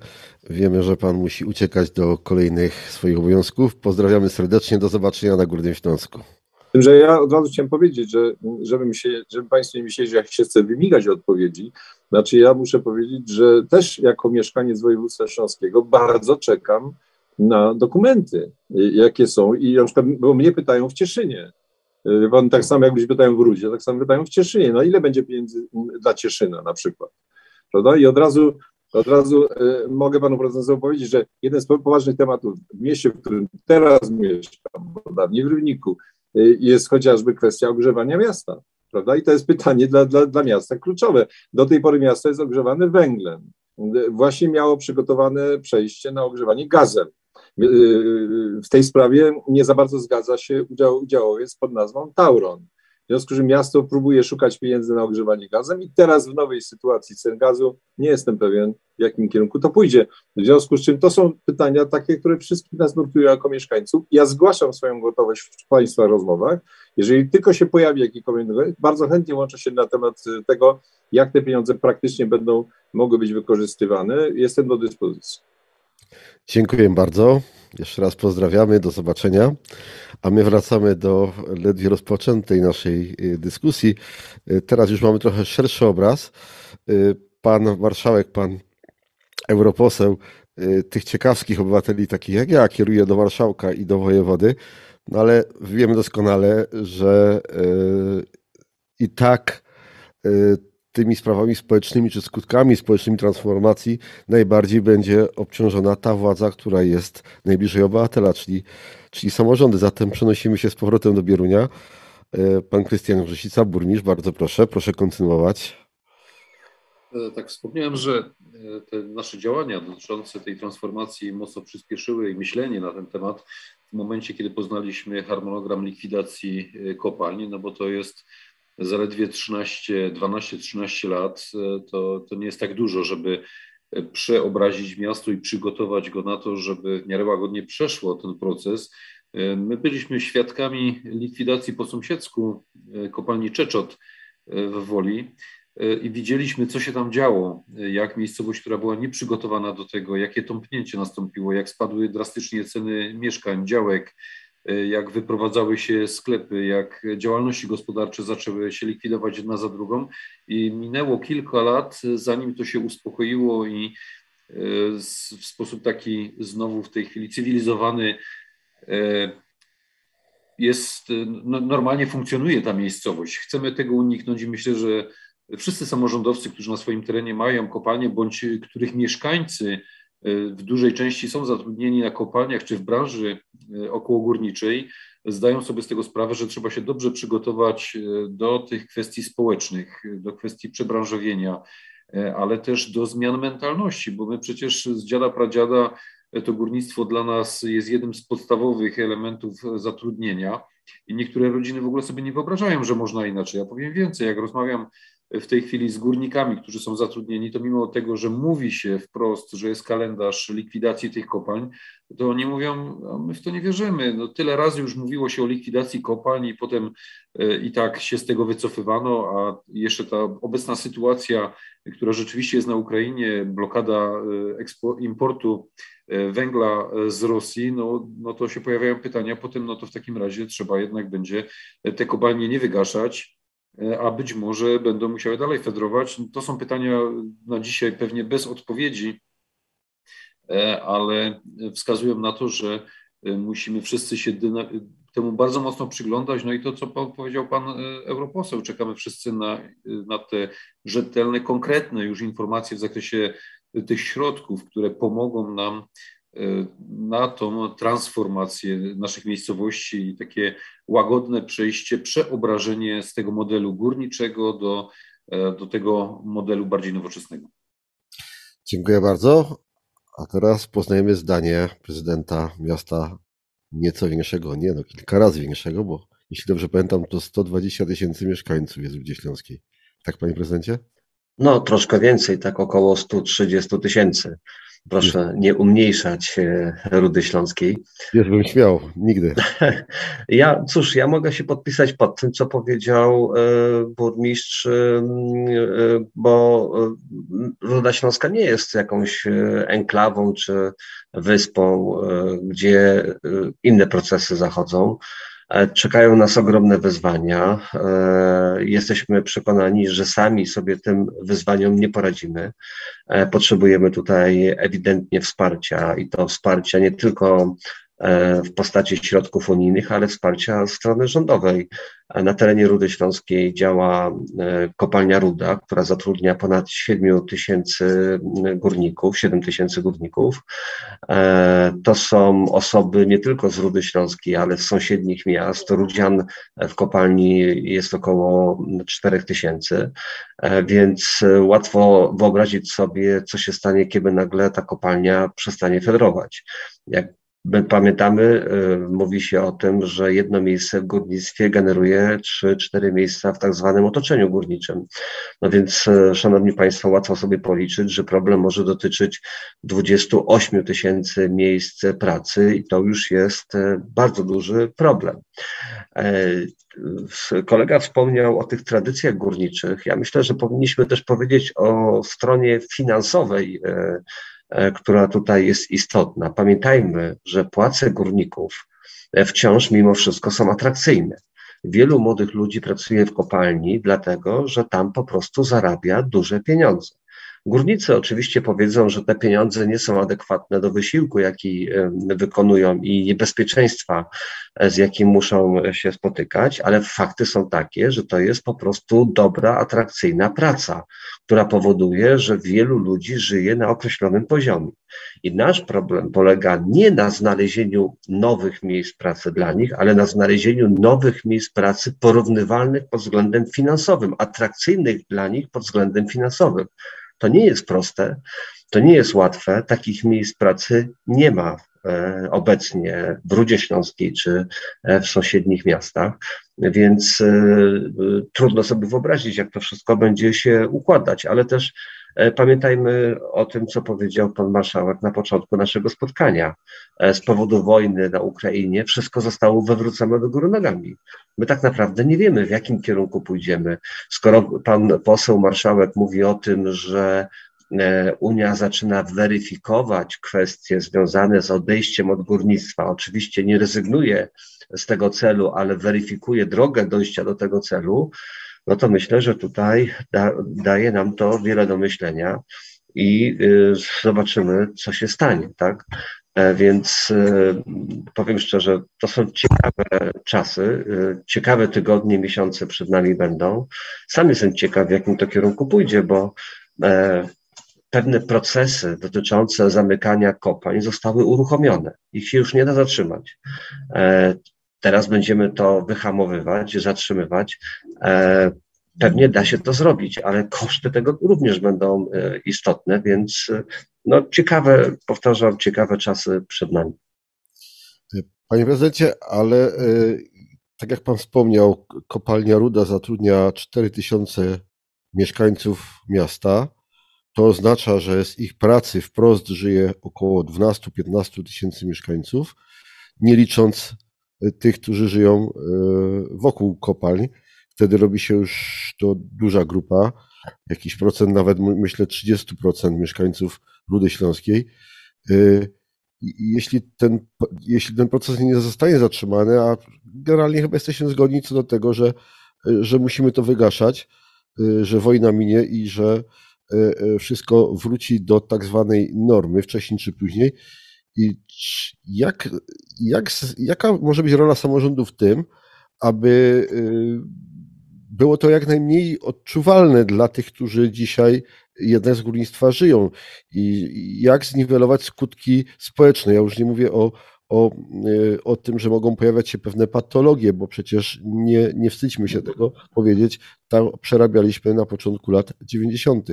Wiemy, że pan musi uciekać do kolejnych swoich obowiązków. Pozdrawiamy serdecznie. Do zobaczenia na Górnym Śląsku. Tym, że ja od razu chciałem powiedzieć, że żebym się, żeby Państwo nie myśleli, że jak się chce wymigać odpowiedzi, znaczy ja muszę powiedzieć, że też jako mieszkaniec województwa śląskiego bardzo czekam na dokumenty, jakie są i na przykład, bo mnie pytają w Cieszynie, Pan tak samo jakbyś pytają w Rudzie, tak samo pytają w Cieszynie, no ile będzie pieniędzy dla Cieszyna na przykład, prawda? I od razu od razu y, mogę panu prezydentowi powiedzieć, że jeden z poważnych tematów w mieście, w którym teraz mieszkam, dawniej w Rybniku, y, jest chociażby kwestia ogrzewania miasta. Prawda? I to jest pytanie dla, dla, dla miasta kluczowe. Do tej pory miasto jest ogrzewane węglem. Właśnie miało przygotowane przejście na ogrzewanie gazem. Y, w tej sprawie nie za bardzo zgadza się udział, udziałowiec pod nazwą Tauron. W związku z czym miasto próbuje szukać pieniędzy na ogrzewanie gazem i teraz w nowej sytuacji cen gazu nie jestem pewien, w jakim kierunku to pójdzie. W związku z czym to są pytania takie, które wszystkich nas nurtują jako mieszkańców. Ja zgłaszam swoją gotowość w Państwa rozmowach. Jeżeli tylko się pojawi jakikolwiek, bardzo chętnie łączę się na temat tego, jak te pieniądze praktycznie będą mogły być wykorzystywane. Jestem do dyspozycji. Dziękuję bardzo. Jeszcze raz pozdrawiamy, do zobaczenia. A my wracamy do ledwie rozpoczętej naszej y, dyskusji. Y, teraz już mamy trochę szerszy obraz. Y, pan marszałek, pan europoseł tych ciekawskich obywateli, takich jak ja, kieruje do marszałka i do wojewody, no ale wiemy doskonale, że i tak tymi sprawami społecznymi czy skutkami społecznymi transformacji najbardziej będzie obciążona ta władza, która jest najbliżej obywatela, czyli, czyli samorządy. Zatem przenosimy się z powrotem do Bierunia. E, pan Krystian Grzesica, burmistrz, bardzo proszę, proszę kontynuować. E, tak, wspomniałem, że e, te nasze działania dotyczące tej transformacji mocno przyspieszyły i myślenie na ten temat w momencie, kiedy poznaliśmy harmonogram likwidacji kopalni, no bo to jest zaledwie 13, 12-13 lat, e, to, to nie jest tak dużo, żeby e, przeobrazić miasto i przygotować go na to, żeby w miarę łagodnie przeszło ten proces. E, my byliśmy świadkami likwidacji po sąsiedzku kopalni Czeczot w Woli i widzieliśmy, co się tam działo, jak miejscowość, która była nieprzygotowana do tego, jakie tąpnięcie nastąpiło, jak spadły drastycznie ceny mieszkań, działek, jak wyprowadzały się sklepy, jak działalności gospodarcze zaczęły się likwidować jedna za drugą i minęło kilka lat, zanim to się uspokoiło i y, w sposób taki znowu w tej chwili cywilizowany y, jest, no, normalnie funkcjonuje ta miejscowość. Chcemy tego uniknąć i myślę, że wszyscy samorządowcy, którzy na swoim terenie mają kopalnie, bądź których mieszkańcy w dużej części są zatrudnieni na kopalniach czy w branży e, okołogórniczej, zdają sobie z tego sprawę, że trzeba się dobrze przygotować e, do tych kwestii społecznych, do kwestii przebranżowienia, ale też do zmian mentalności, bo my przecież z dziada pradziada to górnictwo dla nas jest jednym z podstawowych elementów zatrudnienia i niektóre rodziny w ogóle sobie nie wyobrażają, że można inaczej. Ja powiem więcej, jak rozmawiam w tej chwili z górnikami, którzy są zatrudnieni, to mimo tego, że mówi się wprost, że jest kalendarz likwidacji tych kopalń, to oni mówią, no my w to nie wierzymy. No, tyle razy już mówiło się o likwidacji kopalń i potem e, i tak się z tego wycofywano, a jeszcze ta obecna sytuacja, która rzeczywiście jest na Ukrainie, blokada e, importu e, węgla z Rosji, no, no to się pojawiają pytania, potem no to w takim razie trzeba jednak będzie te kopalnie nie wygaszać, a być może będą musiały dalej fedrować. To są pytania na dzisiaj pewnie bez odpowiedzi, e, ale wskazują na to, że e, musimy wszyscy się temu bardzo mocno przyglądać. No i to, co powiedział pan europoseł, czekamy wszyscy na, na te rzetelne, konkretne już informacje w zakresie tych środków, które pomogą nam na tą transformację naszych miejscowości i takie łagodne przejście, przeobrażenie z tego modelu górniczego do, do tego modelu bardziej nowoczesnego. Dziękuję bardzo. A teraz poznajemy zdanie prezydenta miasta nieco większego, nie no, kilka razy większego, bo jeśli dobrze pamiętam, to 120 tysięcy mieszkańców jest w Śląskiej. Tak, panie prezydencie? No, troszkę więcej, tak około 130 tysięcy. Proszę nie umniejszać e, Rudy Śląskiej. Jest bym śmiał, nigdy. Ja, cóż, ja mogę się podpisać pod tym, co powiedział e, burmistrz, e, bo Ruda Śląska nie jest jakąś enklawą czy wyspą, gdzie inne procesy zachodzą. E, czekają nas ogromne wyzwania. E, jesteśmy przekonani, że sami sobie tym wyzwaniom nie poradzimy. E, potrzebujemy tutaj ewidentnie wsparcia i to wsparcia nie tylko w postaci środków unijnych, ale wsparcia strony rządowej. Na terenie Rudy Śląskiej działa e, kopalnia Ruda, która zatrudnia ponad 7 tysięcy górników, 7 tysięcy górników. E, to są osoby nie tylko z Rudy Śląskiej, ale z sąsiednich miast. Rudzian w kopalni jest około 4 tysięcy, więc łatwo wyobrazić sobie, co się stanie, kiedy nagle ta kopalnia przestanie federować. Jak My pamiętamy, y, mówi się o tym, że jedno miejsce w górnictwie generuje 3-4 miejsca w tak zwanym otoczeniu górniczym. No więc, y, Szanowni Państwo, łatwo sobie policzyć, że problem może dotyczyć 28 tysięcy miejsc pracy i to już jest y, bardzo duży problem. E, kolega wspomniał o tych tradycjach górniczych. Ja myślę, że powinniśmy też powiedzieć o stronie finansowej która tutaj jest istotna. Pamiętajmy, że płace górników e, wciąż mimo wszystko są atrakcyjne. Wielu młodych ludzi pracuje w kopalni, dlatego że tam po prostu zarabia duże pieniądze. Górnicy oczywiście powiedzą, że te pieniądze nie są adekwatne do wysiłku, jaki wykonują i niebezpieczeństwa, e, z jakim muszą się spotykać, ale fakty są takie, że to jest po prostu dobra, atrakcyjna praca, która powoduje, że wielu ludzi żyje na określonym poziomie. I nasz problem polega nie na znalezieniu nowych miejsc pracy dla nich, ale na znalezieniu nowych miejsc pracy porównywalnych pod względem finansowym, atrakcyjnych dla nich pod względem finansowym. To nie jest proste, to nie jest łatwe. Takich miejsc pracy nie ma e, obecnie w Rudzie Śląskiej czy e, w sąsiednich miastach, więc e, trudno sobie wyobrazić, jak to wszystko będzie się układać, ale też pamiętajmy o tym, co powiedział pan marszałek na początku naszego spotkania. Z powodu wojny na Ukrainie wszystko zostało wywrócone do góry nogami. My tak naprawdę nie wiemy, w jakim kierunku pójdziemy. Skoro pan poseł marszałek mówi o tym, że e, Unia zaczyna weryfikować kwestie związane z odejściem od górnictwa. Oczywiście nie rezygnuje z tego celu, ale weryfikuje drogę dojścia do tego celu, no to myślę, że tutaj da, daje nam to wiele do myślenia i y, zobaczymy, co się stanie, tak? E, więc e, powiem szczerze, to są ciekawe czasy, e, ciekawe tygodnie, miesiące przed nami będą. Sam jestem ciekaw, w jakim to kierunku pójdzie, bo pewne procesy dotyczące zamykania kopalń zostały uruchomione. Ich się już nie da zatrzymać. Teraz będziemy to wyhamowywać, zatrzymywać. Pewnie da się to zrobić, ale koszty tego również będą istotne, więc no ciekawe, powtarzam, ciekawe czasy przed nami. Panie prezydencie, ale e, tak jak pan wspomniał, kopalnia Ruda zatrudnia 4000 mieszkańców miasta. To oznacza, że z ich pracy wprost żyje około 12-15 tysięcy mieszkańców, nie licząc e, tych, którzy żyją e, wokół kopalń. Wtedy robi się już to duża grupa, jakiś procent, nawet myślę 30% mieszkańców Rudy Śląskiej. Y, jeśli ten, jeśli ten proces nie zostanie zatrzymany, a generalnie chyba jesteśmy zgodni co do tego, że, że musimy to wygaszać, że wojna minie i że wszystko wróci do tak zwanej normy, wcześniej czy później. I jak, jak, jaka może być rola samorządu w tym, aby było to jak najmniej odczuwalne dla tych, którzy dzisiaj jednak z górnictwa żyją i jak zniwelować skutki społeczne. Ja już nie mówię o, o, o tym, że mogą pojawiać się pewne patologie, bo przecież nie, nie wstydźmy się tego powiedzieć, tam przerabialiśmy na początku lat 90.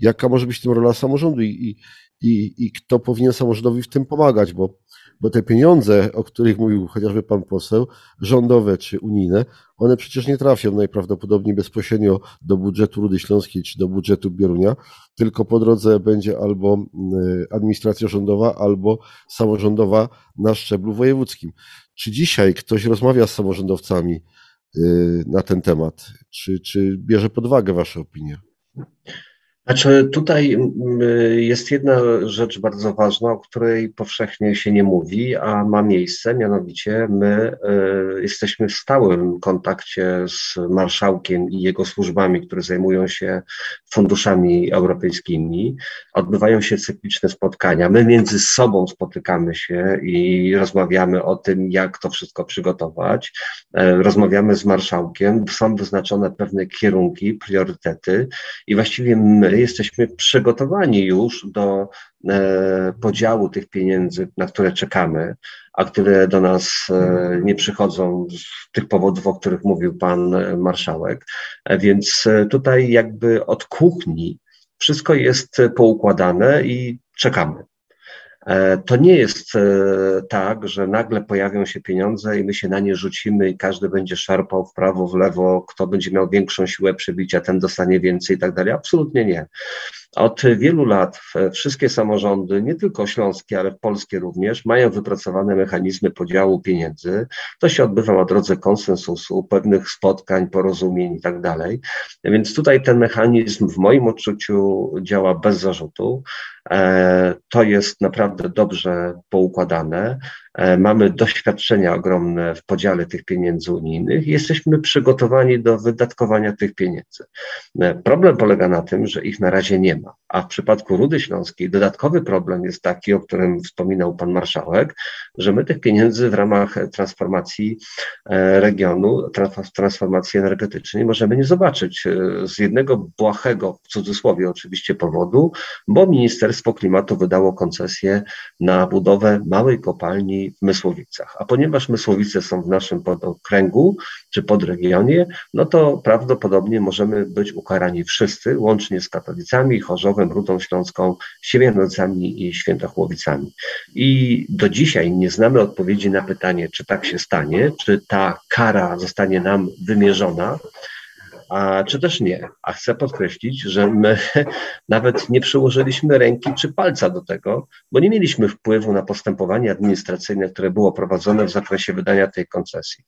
Jaka może być tym rola samorządu i, i, i kto powinien samorządowi w tym pomagać, bo bo te pieniądze, o których mówił chociażby pan poseł, rządowe czy unijne, one przecież nie trafią najprawdopodobniej bezpośrednio do budżetu Rudy Śląskiej czy do budżetu Bierunia, tylko po drodze będzie albo y, administracja rządowa, albo samorządowa na szczeblu wojewódzkim. Czy dzisiaj ktoś rozmawia z samorządowcami na ten temat? Czy, czy bierze pod uwagę Wasze opinie? Znaczy, tutaj jest jedna rzecz bardzo ważna, o której powszechnie się nie mówi, a ma miejsce, mianowicie my e, jesteśmy w stałym kontakcie z marszałkiem i jego służbami, które zajmują się funduszami europejskimi. Odbywają się cykliczne spotkania. My między sobą spotykamy się i rozmawiamy o tym, jak to wszystko przygotować. E, rozmawiamy z marszałkiem, są wyznaczone pewne kierunki, priorytety i właściwie my jesteśmy przygotowani już do e, podziału tych pieniędzy, na które czekamy, a które do nas e, nie przychodzą z tych powodów, o których mówił pan e, marszałek. Więc tutaj jakby od kuchni wszystko jest poukładane i czekamy. To nie jest tak, że nagle pojawią się pieniądze i my się na nie rzucimy i każdy będzie szarpał w prawo, w lewo, kto będzie miał większą siłę przebicia, ten dostanie więcej i tak dalej. Absolutnie nie. Od wielu lat wszystkie samorządy, nie tylko śląskie, ale polskie również, mają wypracowane mechanizmy podziału pieniędzy. To się odbywa na drodze konsensusu, pewnych spotkań, porozumień i tak dalej. Więc tutaj ten mechanizm w moim odczuciu działa bez zarzutu. E, to jest naprawdę dobrze poukładane. E, mamy doświadczenia ogromne w podziale tych pieniędzy unijnych i jesteśmy przygotowani do wydatkowania tych pieniędzy. E, problem polega na tym, że ich na razie nie ma, a w przypadku Rudy Śląskiej dodatkowy problem jest taki, o którym wspominał pan marszałek, że my tych pieniędzy w ramach transformacji e, regionu, transformacji energetycznej możemy nie zobaczyć z jednego błahego, w cudzysłowie oczywiście, powodu, bo Ministerstwo Klimatu wydało koncesję na budowę małej kopalni w Mysłowicach. A ponieważ Mysłowice są w naszym podokręgu czy podregionie, no to prawdopodobnie możemy być ukarani wszyscy, łącznie z Katowicami, Chorzowem, Rudą Śląską, Siemianocami i Świętochłowicami. I do dzisiaj nie znamy odpowiedzi na pytanie, czy tak się stanie, czy ta kara zostanie nam wymierzona, a czy też nie. A chcę podkreślić, że my nawet nie przyłożyliśmy ręki czy palca do tego, bo nie mieliśmy wpływu na postępowanie administracyjne, które było prowadzone w zakresie wydania tej koncesji.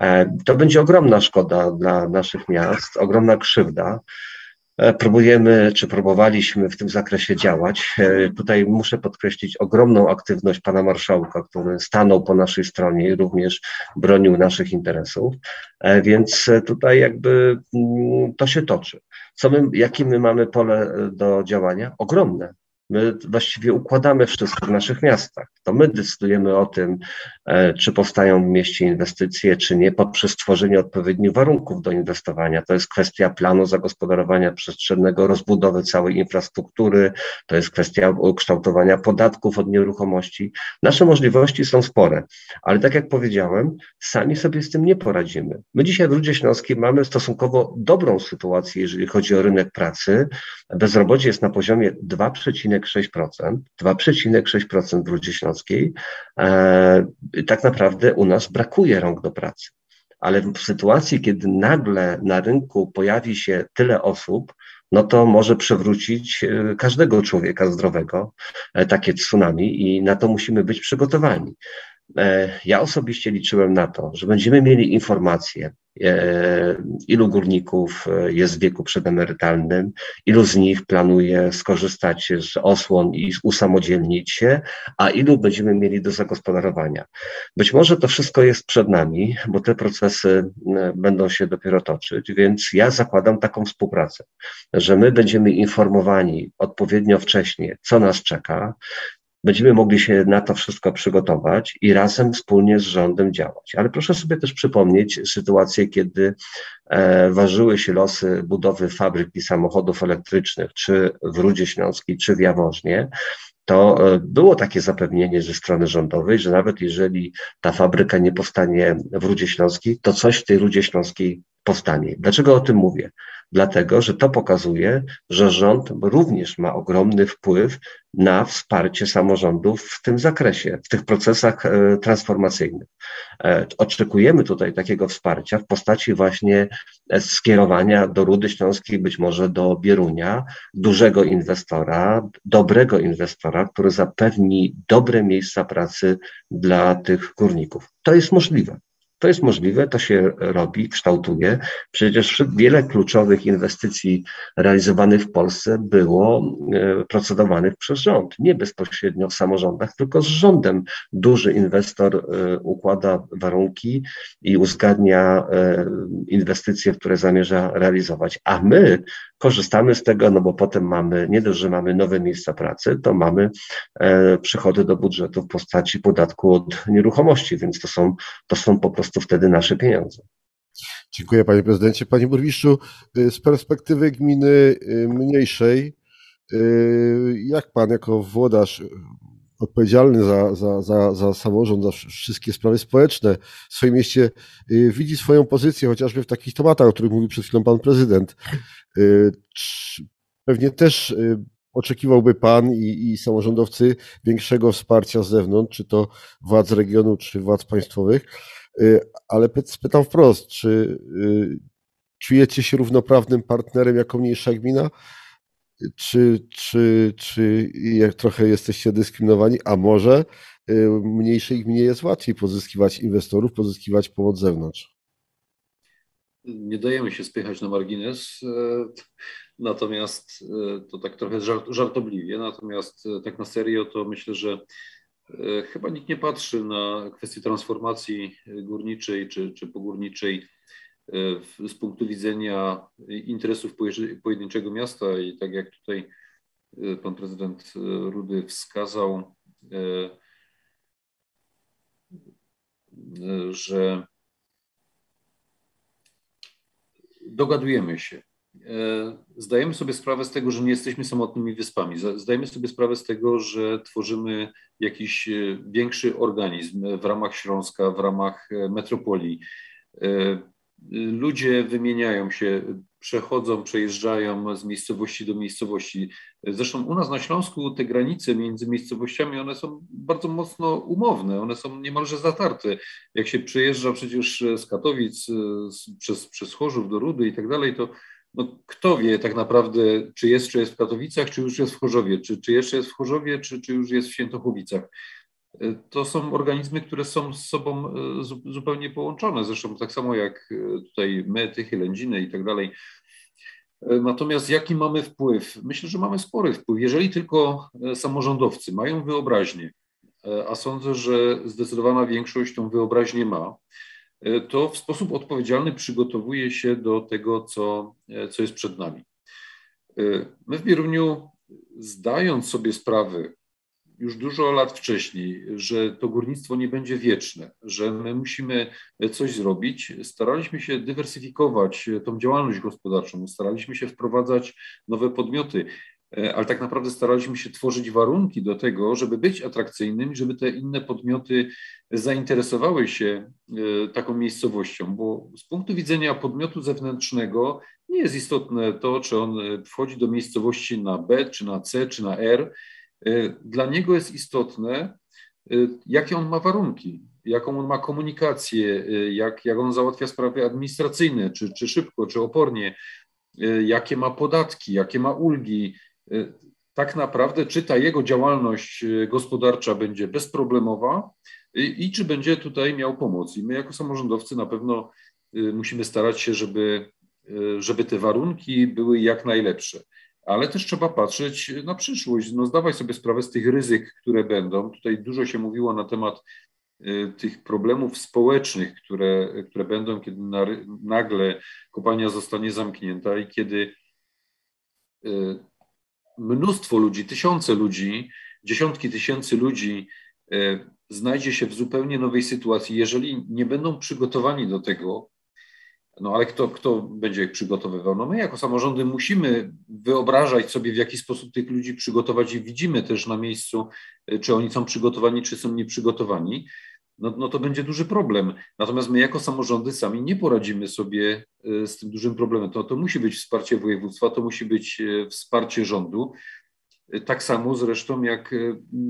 E, to będzie ogromna szkoda dla naszych miast, ogromna krzywda. E, próbujemy, czy próbowaliśmy w tym zakresie działać. E, tutaj muszę podkreślić ogromną aktywność pana marszałka, który stanął po naszej stronie i również bronił naszych interesów, e, więc tutaj jakby mm, to się toczy. Co my, jakie my mamy pole do działania? Ogromne. My właściwie układamy wszystko w naszych miastach. To my decydujemy o tym, czy powstają w mieście inwestycje, czy nie, poprzez stworzenie odpowiednich warunków do inwestowania. To jest kwestia planu zagospodarowania przestrzennego, rozbudowy całej infrastruktury, to jest kwestia kształtowania podatków od nieruchomości. Nasze możliwości są spore, ale tak jak powiedziałem, sami sobie z tym nie poradzimy. My dzisiaj w Rudzie Śląskiej mamy stosunkowo dobrą sytuację, jeżeli chodzi o rynek pracy. Bezrobocie jest na poziomie 2,5 2,6%, 2,6% w Rudzie Śląskiej, e, tak naprawdę u nas brakuje rąk do pracy. Ale w sytuacji, kiedy nagle na rynku pojawi się tyle osób, no to może przewrócić e, każdego człowieka zdrowego e, takie tsunami i na to musimy być przygotowani. Ja osobiście liczyłem na to, że będziemy mieli informacje, E, ilu górników e, jest w wieku przedemerytalnym, ilu z nich planuje skorzystać z osłon i usamodzielnić się, a ilu będziemy mieli do zagospodarowania. Być może to wszystko jest przed nami, bo te procesy e, będą się dopiero toczyć, więc ja zakładam taką współpracę, że my będziemy informowani odpowiednio wcześnie, co nas czeka, będziemy mogli się na to wszystko przygotować i razem wspólnie z rządem działać. Ale proszę sobie też przypomnieć sytuację, kiedy e, ważyły się losy budowy fabryki samochodów elektrycznych, czy w Rudzie Śląskiej, czy w Jaworznie to było takie zapewnienie ze strony rządowej, że nawet jeżeli ta fabryka nie powstanie w Rudzie Śląskiej, to coś w tej Rudzie Śląskiej powstanie. Dlaczego o tym mówię? Dlatego, że to pokazuje, że rząd również ma ogromny wpływ na wsparcie samorządów w tym zakresie, w tych procesach e, transformacyjnych. E, oczekujemy tutaj takiego wsparcia w postaci właśnie e, skierowania do Rudy Śląskiej, być może do Bierunia, dużego inwestora, dobrego inwestora, który zapewni dobre miejsca pracy dla tych górników. To jest możliwe. To jest możliwe, to się robi, kształtuje. Przecież wiele kluczowych inwestycji realizowanych w Polsce było e, procedowanych przez rząd, nie bezpośrednio w samorządach, tylko z rządem. Duży inwestor e, układa warunki i uzgadnia e, inwestycje, które zamierza realizować, a my korzystamy z tego, no bo potem mamy, nie dość, że mamy nowe miejsca pracy, to mamy przychody do budżetu w postaci podatku od nieruchomości, więc to są, to są po prostu prostu wtedy nasze pieniądze. Dziękuję panie prezydencie. Panie burmistrzu, y, z perspektywy gminy y, mniejszej, y, jak pan jako włodarz odpowiedzialny za, za, za, za samorząd, za wszystkie sprawy społeczne w swoim mieście widzi swoją pozycję, chociażby w takich tematach, o których mówił przed chwilą pan prezydent. Pewnie też oczekiwałby pan i, i samorządowcy większego wsparcia z zewnątrz, czy to władz regionu, czy władz państwowych. Y, ale spytam wprost, czy y, czujecie się równoprawnym partnerem jako mniejsza gmina? Czy, czy, czy jak trochę jesteście dyskryminowani, a może y, mniejszej gminie jest łatwiej pozyskiwać inwestorów, pozyskiwać pomoc z zewnątrz? Nie dajemy się spychać na margines, natomiast to tak trochę żartobliwie, natomiast tak na serio to myślę, że E, chyba nikt nie patrzy na kwestię transformacji górniczej czy, czy pogórniczej e, z punktu widzenia interesów pojedynczego miasta i tak jak tutaj e, pan prezydent Rudy wskazał, że dogadujemy się. E, zdajemy sobie sprawę z tego, że nie jesteśmy samotnymi wyspami. Zdajemy sobie sprawę z tego, że tworzymy jakiś e, większy organizm w ramach Śląska, w ramach e, metropolii. Ludzie wymieniają się, przechodzą, przejeżdżają z miejscowości do miejscowości. Zresztą u nas na Śląsku te granice między miejscowościami, one są bardzo mocno umowne, one są niemalże zatarte. Jak się przejeżdża przecież z Katowic, przez, przez Chorzów do Rudy i tak dalej, to no, kto wie tak naprawdę, czy jest, czy jest w Katowicach, czy już jest w Chorzowie, czy, czy jeszcze jest w Chorzowie, czy, czy już jest w Świętochowicach. E, to są organizmy, które są z sobą e, zupełnie połączone, zresztą tak samo jak e, tutaj my, Tychy, Lędziny i tak dalej. Natomiast jaki mamy wpływ? Myślę, że mamy spory wpływ. Jeżeli tylko samorządowcy mają wyobraźnię, a sądzę, że zdecydowana większość tą wyobraźnię ma, to w sposób odpowiedzialny przygotowuje się do tego, co, e, co jest przed nami. E, my w Bieruniu, zdając sobie sprawę już dużo lat wcześniej, że to górnictwo nie będzie wieczne, że my musimy coś zrobić, staraliśmy się dywersyfikować tą działalność gospodarczą, staraliśmy się wprowadzać nowe podmioty. E, ale tak naprawdę staraliśmy się tworzyć warunki do tego, żeby być atrakcyjnym, żeby te inne podmioty zainteresowały się e, taką miejscowością, bo z punktu widzenia podmiotu zewnętrznego nie jest istotne to, czy on wchodzi do miejscowości na B, czy na C, czy na R. E, dla niego jest istotne, jakie on ma warunki, jaką on ma komunikację, jak, jak on załatwia sprawy administracyjne, czy, czy szybko, czy opornie, jakie ma podatki, jakie ma ulgi, tak naprawdę, czy ta jego działalność y, gospodarcza będzie bezproblemowa i, i czy będzie tutaj miał pomoc. I my, jako samorządowcy, na pewno y, musimy starać się, żeby, żeby te warunki były jak najlepsze. Ale też trzeba patrzeć na przyszłość, no zdawać sobie sprawę z tych ryzyk, które będą. Tutaj dużo się mówiło na temat tych problemów społecznych, które, które będą, kiedy nagle kopalnia zostanie zamknięta i kiedy mnóstwo ludzi, tysiące ludzi, dziesiątki tysięcy ludzi e, znajdzie się w zupełnie nowej sytuacji, jeżeli nie będą przygotowani do tego, No ale kto, kto będzie ich przygotowywał? No my jako samorządy musimy wyobrażać sobie, w jaki sposób tych ludzi przygotować i widzimy też na miejscu, czy oni są przygotowani, czy są nieprzygotowani. No, no to będzie duży problem. Natomiast my jako samorządy sami nie poradzimy sobie e, z tym dużym problemem. To, to musi być wsparcie województwa, to musi być e, wsparcie rządu. E, tak samo zresztą jak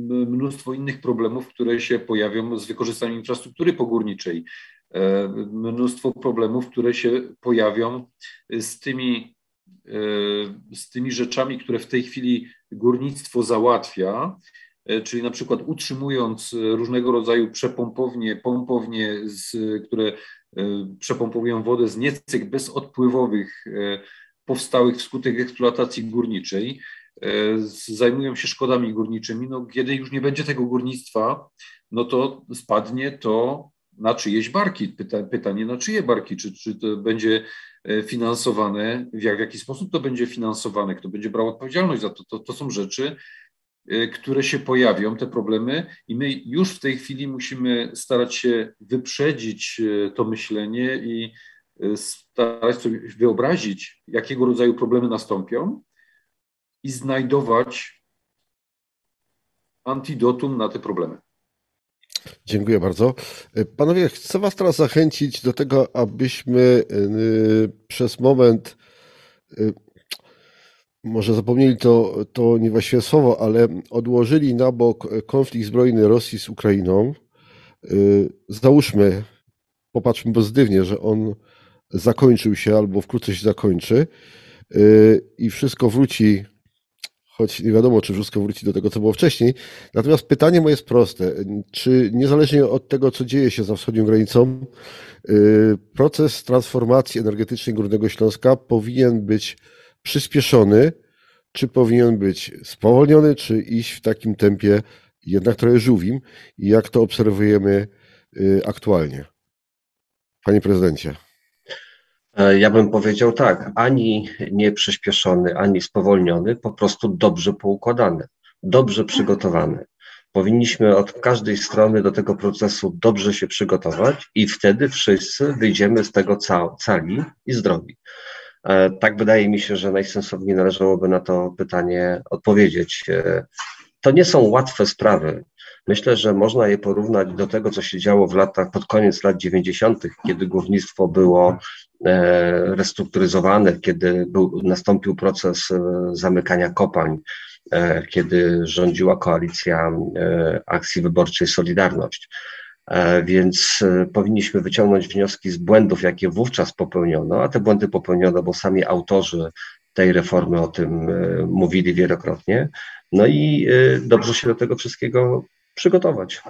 mnóstwo innych problemów, które się pojawią z wykorzystaniem infrastruktury pogórniczej mnóstwo problemów, które się pojawią z tymi, z tymi rzeczami, które w tej chwili górnictwo załatwia, czyli na przykład utrzymując różnego rodzaju przepompownie, pompownie, z, które przepompowują wodę z niecyk bezodpływowych powstałych wskutek eksploatacji górniczej, zajmują się szkodami górniczymi. No, kiedy już nie będzie tego górnictwa, no to spadnie to na czyjeś barki. Pyta, pytanie na czyje barki, czy, czy to będzie e, finansowane, w, jak, w jaki sposób to będzie finansowane, kto będzie brał odpowiedzialność za to. To, to są rzeczy, e, które się pojawią, te problemy, i my już w tej chwili musimy starać się wyprzedzić e, to myślenie i starać sobie wyobrazić, jakiego rodzaju problemy nastąpią i znajdować antidotum na te problemy. Dziękuję bardzo. Panowie, chcę Was teraz zachęcić do tego, abyśmy przez moment, może zapomnieli to, to niewłaściwe słowo, ale odłożyli na bok konflikt zbrojny Rosji z Ukrainą. Załóżmy, popatrzmy pozytywnie, że on zakończył się albo wkrótce się zakończy i wszystko wróci choć nie wiadomo, czy wszystko wróci do tego, co było wcześniej. Natomiast pytanie moje jest proste. Czy niezależnie od tego, co dzieje się za wschodnią granicą, y, proces transformacji energetycznej Górnego Śląska powinien być przyspieszony, czy powinien być spowolniony, czy iść w takim tempie jednak trochę żółwim, jak to obserwujemy y, aktualnie? Panie prezydencie. E, ja bym powiedział tak, ani nie przyspieszony, ani spowolniony, po prostu dobrze poukładany, dobrze przygotowany. Powinniśmy od każdej strony do tego procesu dobrze się przygotować i wtedy wszyscy wyjdziemy z tego cali i zdrowi. E, tak wydaje mi się, że najsensowniej należałoby na to pytanie odpowiedzieć. E, to nie są łatwe sprawy. Myślę, że można je porównać do tego, co się działo w latach, pod koniec lat 90., kiedy górnictwo było e, restrukturyzowane, kiedy był, nastąpił proces zamykania kopalń, kiedy rządziła koalicja akcji wyborczej Solidarność. Więc powinniśmy wyciągnąć wnioski z błędów, jakie wówczas popełniono, a te błędy popełniono, bo sami autorzy tej reformy o tym mówili wielokrotnie. No i dobrze się do tego wszystkiego przygotować.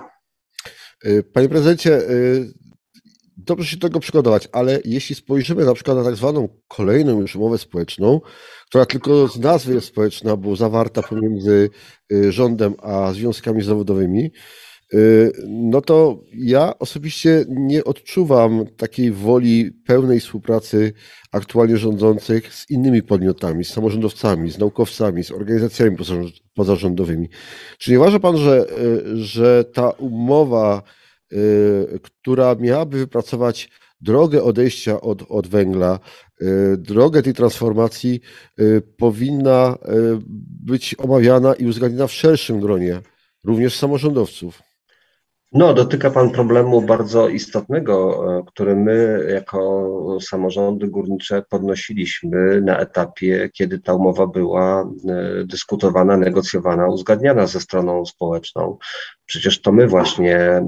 Panie prezydencie, dobrze się do tego przygotować, ale jeśli spojrzymy na przykład na tak zwaną kolejną już umowę społeczną, która tylko z nazwy jest społeczna, bo zawarta pomiędzy rządem a związkami zawodowymi, no to ja osobiście nie odczuwam takiej woli pełnej współpracy aktualnie rządzących z innymi podmiotami, z samorządowcami, z naukowcami, z organizacjami pozarządowymi. Czy nie uważa Pan, że, y, że ta umowa, y, która miałaby wypracować drogę odejścia od, od węgla, drogę tej transformacji, powinna być omawiana i uzgadniana w szerszym gronie, również samorządowców? No, dotyka Pan problemu bardzo istotnego, e, który my jako samorządy górnicze podnosiliśmy na etapie, kiedy ta umowa była e, dyskutowana, negocjowana, uzgadniana ze stroną społeczną. Przecież to my właśnie e,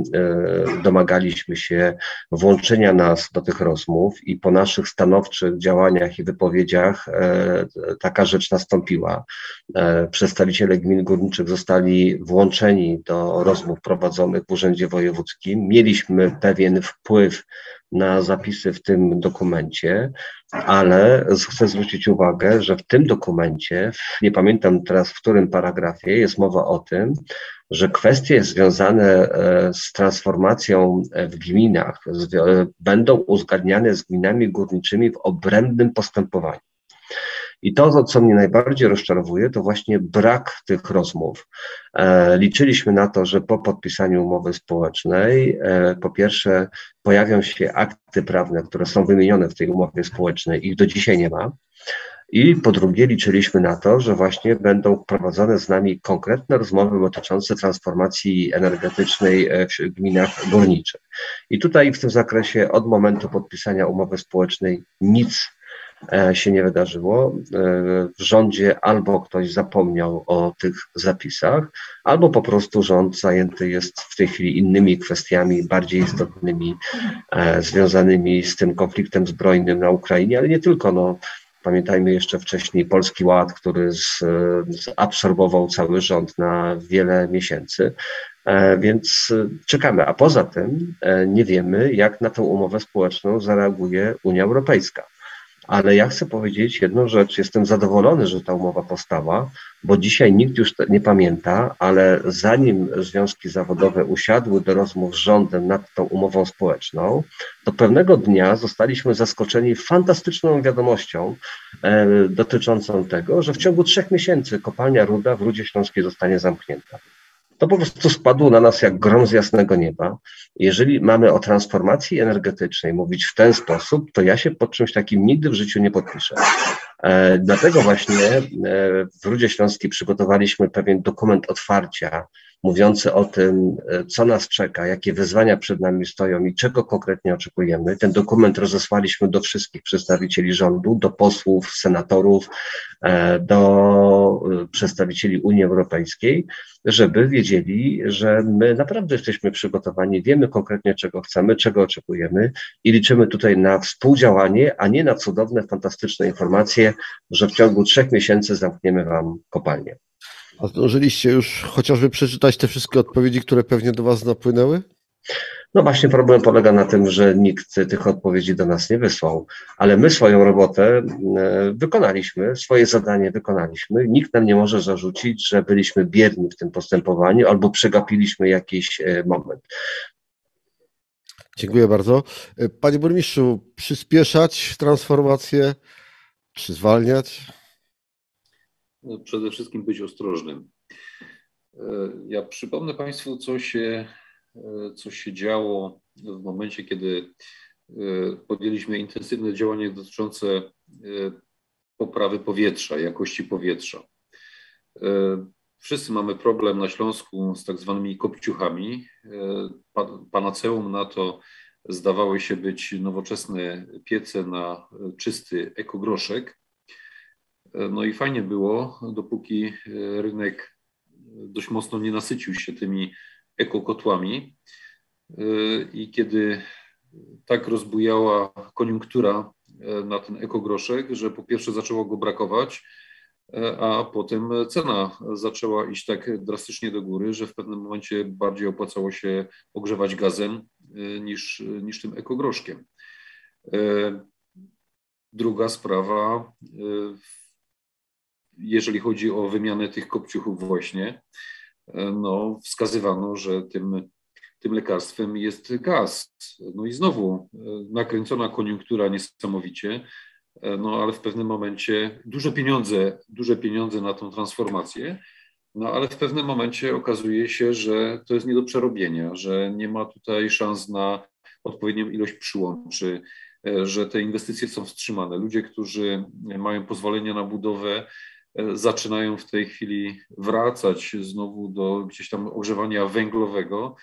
domagaliśmy się włączenia nas do tych rozmów i po naszych stanowczych działaniach i wypowiedziach taka rzecz nastąpiła. Przedstawiciele gmin górniczych zostali włączeni do rozmów prowadzonych w Urzędzie Wojewódzkim. Mieliśmy pewien wpływ na zapisy w tym dokumencie, ale chcę zwrócić uwagę, że w tym dokumencie, nie pamiętam teraz w którym paragrafie, jest mowa o tym, że kwestie związane e, z transformacją w gminach będą uzgadniane z gminami górniczymi w obrębnym postępowaniu. I to, co mnie najbardziej rozczarowuje, to właśnie brak tych rozmów. E, liczyliśmy na to, że po podpisaniu umowy społecznej, e, po pierwsze, pojawią się akty prawne, które są wymienione w tej umowie społecznej, ich do dzisiaj nie ma. I po drugie, liczyliśmy na to, że właśnie będą prowadzone z nami konkretne rozmowy dotyczące transformacji energetycznej e, w gminach górniczych. I tutaj w tym zakresie od momentu podpisania umowy społecznej nic się nie wydarzyło. E, w rządzie albo ktoś zapomniał o tych zapisach, albo po prostu rząd zajęty jest w tej chwili innymi kwestiami bardziej istotnymi, związanymi z tym konfliktem zbrojnym na Ukrainie, ale nie tylko. No, Pamiętajmy jeszcze wcześniej Polski Ład, który z, zabsorbował cały rząd na wiele miesięcy, e, więc czekamy. A poza tym e, nie wiemy, jak na tę umowę społeczną zareaguje Unia Europejska. Ale ja chcę powiedzieć jedną rzecz. Jestem zadowolony, że ta umowa powstała, bo dzisiaj nikt już nie pamięta, ale zanim związki zawodowe usiadły do rozmów z rządem nad tą umową społeczną, to pewnego dnia zostaliśmy zaskoczeni fantastyczną wiadomością e, dotyczącą tego, że w ciągu trzech miesięcy kopalnia Ruda w Rudzie Śląskiej zostanie zamknięta to po prostu spadło na nas jak grom z jasnego nieba. Jeżeli mamy o transformacji energetycznej mówić w ten sposób, to ja się pod czymś takim nigdy w życiu nie podpiszę. E, dlatego właśnie e, w Rudzie Śląskiej przygotowaliśmy pewien dokument otwarcia, mówiący o tym, e, co nas czeka, jakie wyzwania przed nami stoją i czego konkretnie oczekujemy. Ten dokument rozesłaliśmy do wszystkich przedstawicieli rządu, do posłów, senatorów, do przedstawicieli Unii Europejskiej, żeby wiedzieli, że my naprawdę jesteśmy przygotowani, wiemy konkretnie, czego chcemy, czego oczekujemy i liczymy tutaj na współdziałanie, a nie na cudowne, fantastyczne informacje, że w ciągu trzech miesięcy zamkniemy Wam kopalnię. A zdążyliście już chociażby przeczytać te wszystkie odpowiedzi, które pewnie do Was napłynęły? No właśnie problem polega na tym, że nikt tych odpowiedzi do nas nie wysłał, ale my swoją robotę e, wykonaliśmy, swoje zadanie wykonaliśmy. Nikt nam nie może zarzucić, że byliśmy bierni w tym postępowaniu albo przegapiliśmy jakiś e, moment. Dziękuję bardzo. E, panie burmistrzu, przyspieszać transformację czy zwalniać? No, przede wszystkim być ostrożnym. Ja przypomnę Państwu, co się E, co się działo w momencie, kiedy e, podjęliśmy intensywne działania dotyczące e, poprawy powietrza, jakości powietrza. Wszyscy mamy problem na Śląsku z tak zwanymi kopciuchami. Panaceum na to zdawały się być nowoczesne piece na czysty ekogroszek. No i fajnie było, dopóki rynek dość mocno nie nasycił się tymi ekokotłami. I kiedy tak rozbujała koniunktura na ten ekogroszek, że po pierwsze zaczęło go brakować, a potem cena zaczęła iść tak drastycznie do góry, że w pewnym momencie bardziej opłacało się ogrzewać gazem niż, niż tym ekogroszkiem. Druga sprawa, jeżeli chodzi o wymianę tych kopciuchów właśnie, no, wskazywano, że tym, tym lekarstwem jest gaz. No i znowu nakręcona koniunktura niesamowicie, no ale w pewnym momencie duże pieniądze, duże pieniądze na tą transformację, no ale w pewnym momencie okazuje się, że to jest nie do przerobienia, że nie ma tutaj szans na odpowiednią ilość przyłączy, e, że te inwestycje są wstrzymane. Ludzie, którzy mają pozwolenia na budowę, E, zaczynają w tej chwili wracać znowu do gdzieś tam ogrzewania węglowego,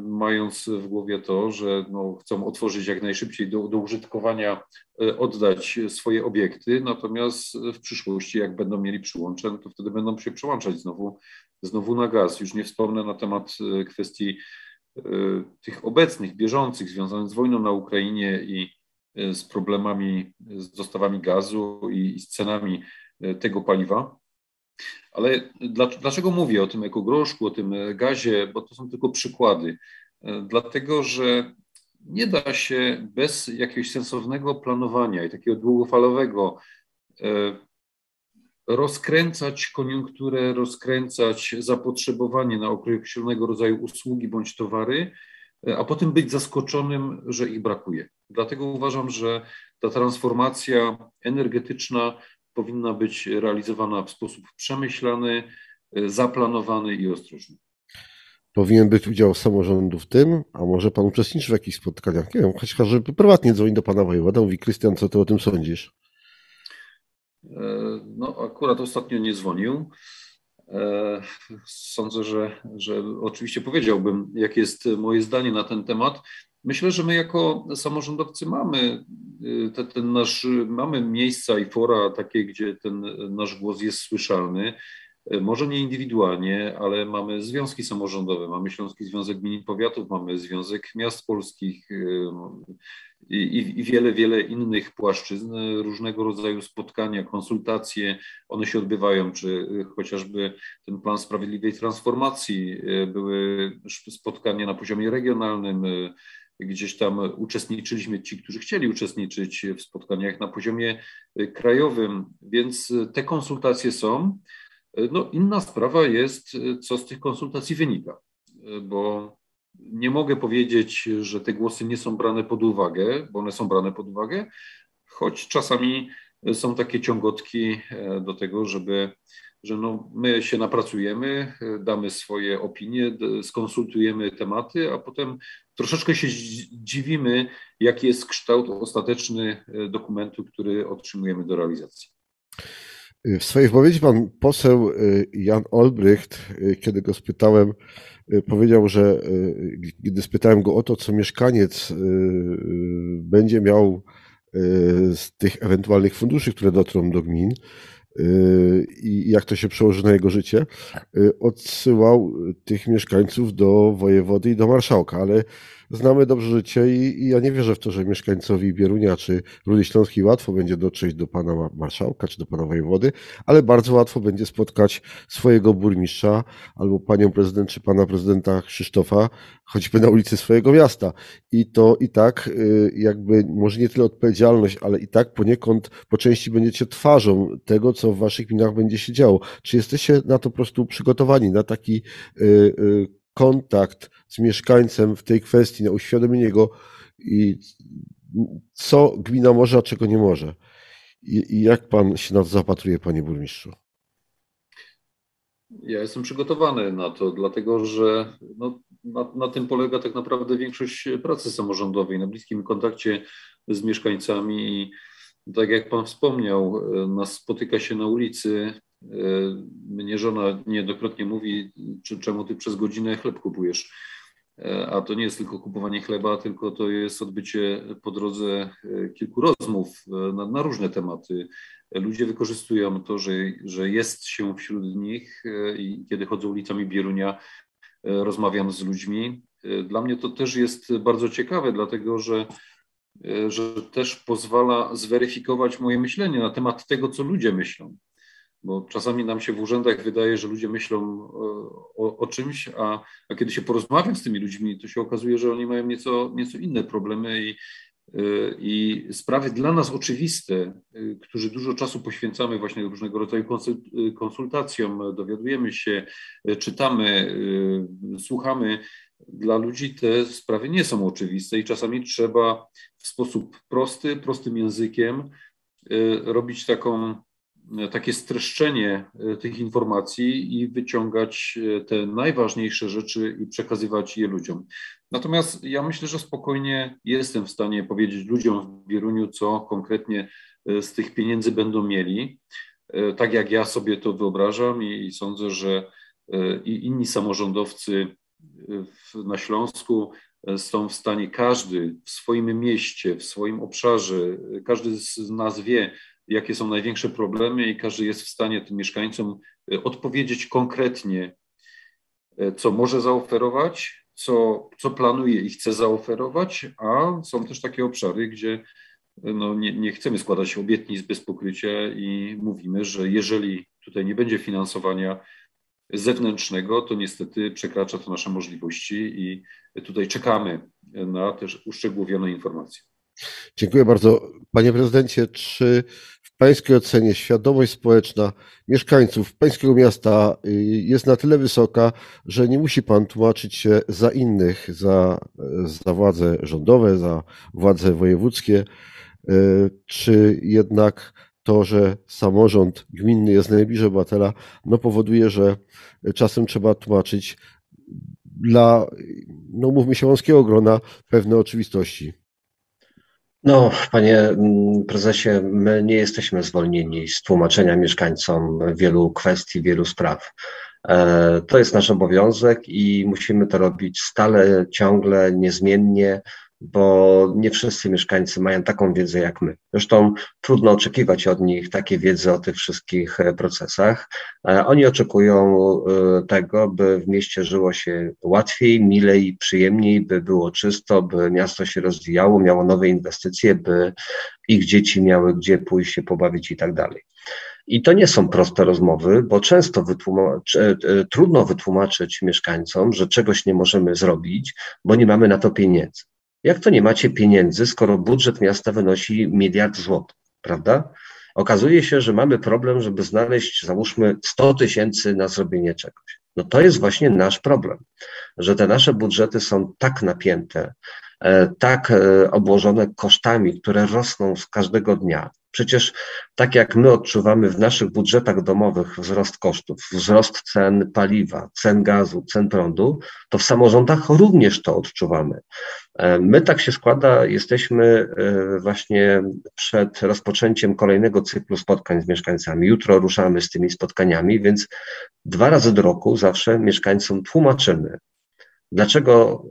mając w głowie to, że no, chcą otworzyć jak najszybciej do, do użytkowania, e, oddać swoje obiekty, natomiast w przyszłości, jak będą mieli przyłącze, no to wtedy będą się przełączać znowu, znowu na gaz. Już nie wspomnę na temat kwestii tych obecnych, bieżących, związanych z wojną na Ukrainie i z problemami z dostawami gazu i, i z cenami E, tego paliwa. Ale dlaczego mówię o tym ekogroszku, o tym e, gazie? Bo to są tylko przykłady. E, dlatego, że nie da się bez jakiegoś sensownego planowania i takiego długofalowego rozkręcać koniunkturę, rozkręcać zapotrzebowanie na określonego rodzaju usługi bądź towary, a potem być zaskoczonym, że ich brakuje. Dlatego uważam, że ta transformacja energetyczna powinna być realizowana w sposób przemyślany, zaplanowany i ostrożny. Powinien być udział samorządu w tym, a może pan uczestniczy w jakichś spotkaniach? Nie wiem, żeby prywatnie dzwoni do pana wojewoda, mówi Krystian, co ty o tym sądzisz? No, akurat ostatnio nie dzwonił. E, sądzę, że, że oczywiście powiedziałbym, jakie jest moje zdanie na ten temat. Myślę, że my jako samorządowcy mamy y, te, ten nasz, mamy miejsca i fora takie, gdzie ten nasz głos jest słyszalny. E, może nie indywidualnie, ale mamy związki samorządowe, mamy Śląski Związek Gmin i Powiatów, mamy Związek Miast Polskich, y, i, i, wiele, wiele innych płaszczyzn, różnego rodzaju spotkania, konsultacje, one się odbywają, czy chociażby ten plan sprawiedliwej transformacji, były spotkania na poziomie regionalnym, gdzieś tam uczestniczyliśmy, ci, którzy chcieli uczestniczyć w spotkaniach na poziomie e, krajowym, więc te konsultacje są. No, inna sprawa jest, co z tych konsultacji wynika, bo nie mogę powiedzieć, że te głosy nie są brane pod uwagę, bo one są brane pod uwagę, choć czasami są takie ciągotki do tego, żeby, że no, my się napracujemy, damy swoje opinie, skonsultujemy tematy, a potem troszeczkę się dziwimy, jaki jest kształt ostateczny e, dokumentu, który otrzymujemy do realizacji. W swojej wypowiedzi pan poseł Jan Olbrycht, kiedy go spytałem, powiedział, że gdy spytałem go o to, co mieszkaniec będzie miał z tych ewentualnych funduszy, które dotrą do gmin i jak to się przełoży na jego życie, odsyłał tych mieszkańców do wojewody i do marszałka, ale znamy dobrze życie i, i, ja nie wierzę w to, że mieszkańcowi Bierunia czy Rudy Śląskiej łatwo będzie dotrzeć do pana marszałka czy do pana wojewody, ale bardzo łatwo będzie spotkać swojego burmistrza albo panią prezydent czy pana prezydenta Krzysztofa, choćby na ulicy swojego miasta. I to i tak y, jakby może nie tyle odpowiedzialność, ale i tak poniekąd po części będziecie twarzą tego, co w waszych gminach będzie się działo. Czy jesteście na to po prostu przygotowani, na taki y, y, kontakt z mieszkańcem w tej kwestii, na uświadomienie go i co gmina może, a czego nie może. I, i jak pan się na to zapatruje, panie burmistrzu? Ja jestem przygotowany na to, dlatego że no, na, na, tym polega tak naprawdę większość pracy samorządowej, na bliskim kontakcie z mieszkańcami. I tak jak Pan wspomniał, nas spotyka się na ulicy, E, mnie żona niejednokrotnie mówi, czy, czemu ty przez godzinę chleb kupujesz. E, a to nie jest tylko kupowanie chleba, tylko to jest odbycie po drodze e, kilku rozmów na, na różne tematy. Ludzie wykorzystują to, że, że jest się wśród nich i kiedy chodzą ulicami Bierunia, rozmawiam z ludźmi. Dla mnie to też jest bardzo ciekawe, dlatego że, że też pozwala zweryfikować moje myślenie na temat tego, co ludzie myślą bo czasami nam się w urzędach wydaje, że ludzie myślą o, o, czymś, a, a kiedy się porozmawia z tymi ludźmi, to się okazuje, że oni mają nieco, nieco inne problemy i, y, i sprawy dla nas oczywiste, y, którzy dużo czasu poświęcamy właśnie różnego rodzaju konsultacjom, dowiadujemy się, czytamy, słuchamy. Dla ludzi te sprawy nie są oczywiste i czasami trzeba w sposób prosty, prostym językiem robić taką takie streszczenie e, tych informacji i wyciągać e, te najważniejsze rzeczy i przekazywać je ludziom. Natomiast ja myślę, że spokojnie jestem w stanie powiedzieć ludziom w Bieruniu, co konkretnie e, z tych pieniędzy będą mieli, tak jak ja sobie to wyobrażam i sądzę, że i inni samorządowcy na Śląsku są w stanie każdy w swoim mieście, w swoim obszarze, każdy z nas wie, jakie są największe problemy i każdy jest w stanie tym mieszkańcom e, odpowiedzieć konkretnie, e, co może zaoferować, co, co planuje i chce zaoferować, a są też takie obszary, gdzie e, no, nie, nie chcemy składać obietnic bez pokrycia i mówimy, że jeżeli tutaj nie będzie finansowania zewnętrznego, to niestety przekracza to nasze możliwości i tutaj czekamy na też uszczegółowione informacje. Dziękuję bardzo. Panie prezydencie, czy pańskiej ocenie świadomość społeczna mieszkańców pańskiego miasta y, jest na tyle wysoka, że nie musi pan tłumaczyć się za innych, za, za władze rządowe, za władze wojewódzkie, y, czy jednak to, że samorząd gminny jest najbliżej obywatela, no powoduje, że czasem trzeba tłumaczyć dla, no mówmy się, wąskiego grona pewne oczywistości. No, panie mm, prezesie, my nie jesteśmy zwolnieni z tłumaczenia mieszkańcom wielu kwestii, wielu spraw. E, to jest nasz obowiązek i musimy to robić stale, ciągle, niezmiennie, bo nie wszyscy mieszkańcy mają taką wiedzę jak my. Zresztą trudno oczekiwać od nich takiej wiedzy o tych wszystkich e, procesach. E, oni oczekują tego, by w mieście żyło się łatwiej, milej, przyjemniej, by było czysto, by miasto się rozwijało, miało nowe inwestycje, by ich dzieci miały gdzie pójść się pobawić i tak dalej. I to nie są proste rozmowy, bo często e, trudno wytłumaczyć mieszkańcom, że czegoś nie możemy zrobić, bo nie mamy na to pieniędzy. Jak to nie macie pieniędzy, skoro budżet miasta wynosi miliard złotych, prawda? Okazuje się, że mamy problem, żeby znaleźć, załóżmy, 100 tysięcy na zrobienie czegoś. No to jest właśnie nasz problem, że te nasze budżety są tak napięte, e, tak e, obłożone kosztami, które rosną z każdego dnia, Przecież tak jak my odczuwamy w naszych budżetach domowych wzrost kosztów, wzrost cen paliwa, cen gazu, cen prądu, to w samorządach również to odczuwamy. E, my tak się składa, jesteśmy e, właśnie przed rozpoczęciem kolejnego cyklu spotkań z mieszkańcami. Jutro ruszamy z tymi spotkaniami, więc dwa razy do roku zawsze mieszkańcom tłumaczymy, dlaczego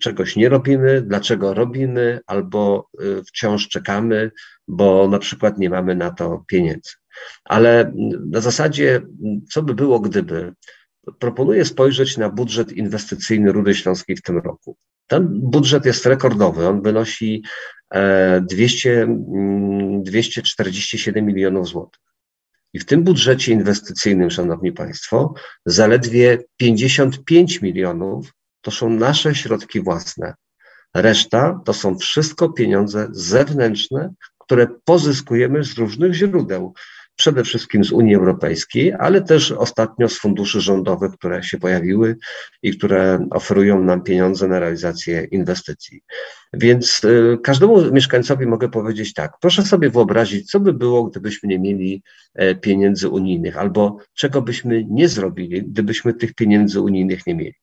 czegoś nie robimy, dlaczego robimy, albo y, wciąż czekamy, bo na przykład nie mamy na to pieniędzy. Ale na zasadzie, co by było, gdyby, proponuję spojrzeć na budżet inwestycyjny Rudy Śląskiej w tym roku. Ten budżet jest rekordowy, on wynosi 200, e, 247 mm, milionów złotych. I w tym budżecie inwestycyjnym, Szanowni Państwo, zaledwie 55 milionów to są nasze środki własne. Reszta to są wszystko pieniądze zewnętrzne, które pozyskujemy z różnych źródeł przede wszystkim z Unii Europejskiej, ale też ostatnio z funduszy rządowych, które się pojawiły i które oferują nam pieniądze na realizację inwestycji. Więc y, każdemu mieszkańcowi mogę powiedzieć tak, proszę sobie wyobrazić, co by było, gdybyśmy nie mieli e, pieniędzy unijnych, albo czego byśmy nie zrobili, gdybyśmy tych pieniędzy unijnych nie mieli.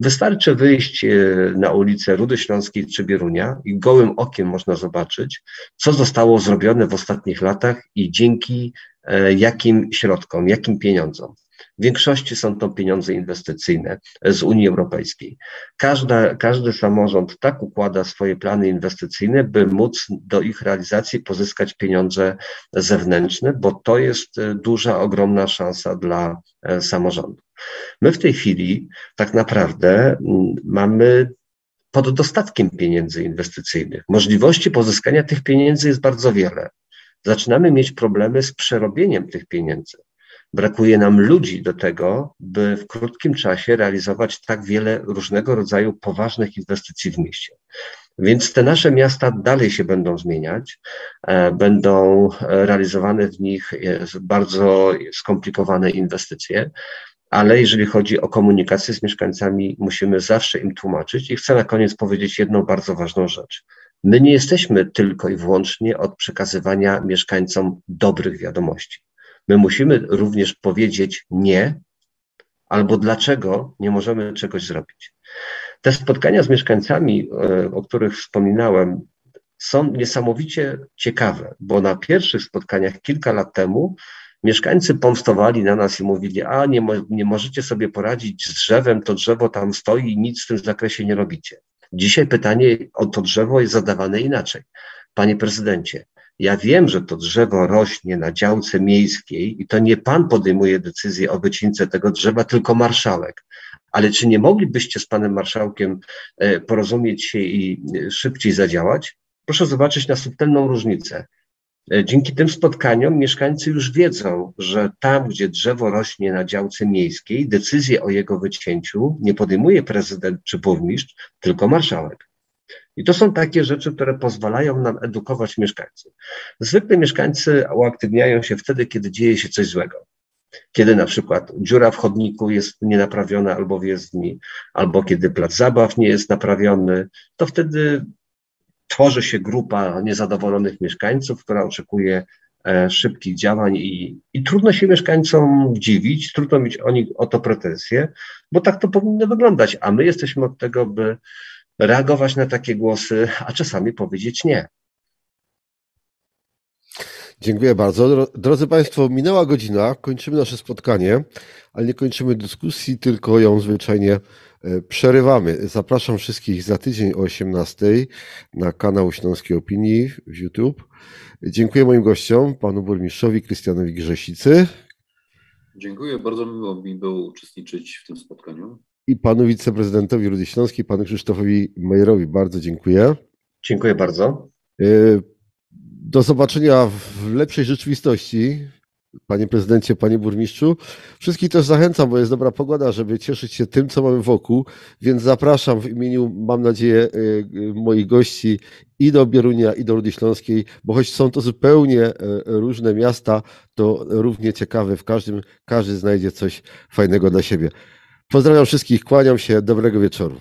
Wystarczy wyjść e, na ulicę Rudy Śląskiej czy Bierunia i gołym okiem można zobaczyć, co zostało zrobione w ostatnich latach i dzięki E, jakim środkom, jakim pieniądzom. W większości są to pieniądze inwestycyjne z Unii Europejskiej. Każda, każdy samorząd tak układa swoje plany inwestycyjne, by móc do ich realizacji pozyskać pieniądze zewnętrzne, bo to jest e, duża, ogromna szansa dla e, samorządu. My w tej chwili tak naprawdę mamy pod dostatkiem pieniędzy inwestycyjnych. Możliwości pozyskania tych pieniędzy jest bardzo wiele zaczynamy mieć problemy z przerobieniem tych pieniędzy. Brakuje nam ludzi do tego, by w krótkim czasie realizować tak wiele różnego rodzaju poważnych inwestycji w mieście. Więc te nasze miasta dalej się będą zmieniać, e, będą realizowane w nich e, bardzo skomplikowane inwestycje, ale jeżeli chodzi o komunikację z mieszkańcami, musimy zawsze im tłumaczyć. I chcę na koniec powiedzieć jedną bardzo ważną rzecz. My nie jesteśmy tylko i wyłącznie od przekazywania mieszkańcom dobrych wiadomości. My musimy również powiedzieć nie, albo dlaczego nie możemy czegoś zrobić. Te spotkania z mieszkańcami, e, o których wspominałem, są niesamowicie ciekawe, bo na pierwszych spotkaniach kilka lat temu mieszkańcy pomstowali na nas i mówili, a nie, nie możecie sobie poradzić z drzewem, to drzewo tam stoi i nic w tym zakresie nie robicie. Dzisiaj pytanie o to drzewo jest zadawane inaczej. Panie prezydencie, ja wiem, że to drzewo rośnie na działce miejskiej i to nie pan podejmuje decyzję o wycince tego drzewa, tylko marszałek. Ale czy nie moglibyście z panem marszałkiem e, porozumieć się i e, szybciej zadziałać? Proszę zobaczyć na subtelną różnicę. E, dzięki tym spotkaniom mieszkańcy już wiedzą, że tam, gdzie drzewo rośnie na działce miejskiej, decyzję o jego wycięciu nie podejmuje prezydent czy burmistrz, tylko marszałek. I to są takie rzeczy, które pozwalają nam edukować mieszkańców. Zwykle mieszkańcy uaktywniają się wtedy, kiedy dzieje się coś złego. Kiedy na przykład dziura w chodniku jest nienaprawiona albo w jezdni, albo kiedy plac zabaw nie jest naprawiony, to wtedy tworzy się grupa niezadowolonych mieszkańców, która oczekuje e, szybkich działań i, i trudno się mieszkańcom dziwić, trudno mieć o, nich, o to pretensje, bo tak to powinno wyglądać, a my jesteśmy od tego, by reagować na takie głosy, a czasami powiedzieć nie. Dziękuję bardzo. Drodzy Państwo, minęła godzina, kończymy nasze spotkanie, ale nie kończymy dyskusji, tylko ją zwyczajnie e, przerywamy. Zapraszam wszystkich za tydzień o 18 na kanał Śląskiej Opinii w YouTube. Dziękuję moim gościom, panu burmistrzowi Krystianowi Grzesicy. Dziękuję, bardzo miło mi było uczestniczyć w tym spotkaniu. I panu wiceprezydentowi Rudy Śląskiej, panu Krzysztofowi Majerowi bardzo dziękuję. Dziękuję bardzo. E, do zobaczenia w lepszej rzeczywistości, panie prezydencie, panie burmistrzu. Wszystkich też zachęcam, bo jest dobra pogoda, żeby cieszyć się tym, co mamy wokół, więc zapraszam w imieniu, mam nadzieję, y, y, moich gości i do Bierunia, i do Rudy Śląskiej, bo choć są to zupełnie różne miasta, to równie ciekawe, w każdym każdy znajdzie coś fajnego dla siebie. Pozdrawiam wszystkich, kłaniam się, dobrego wieczoru.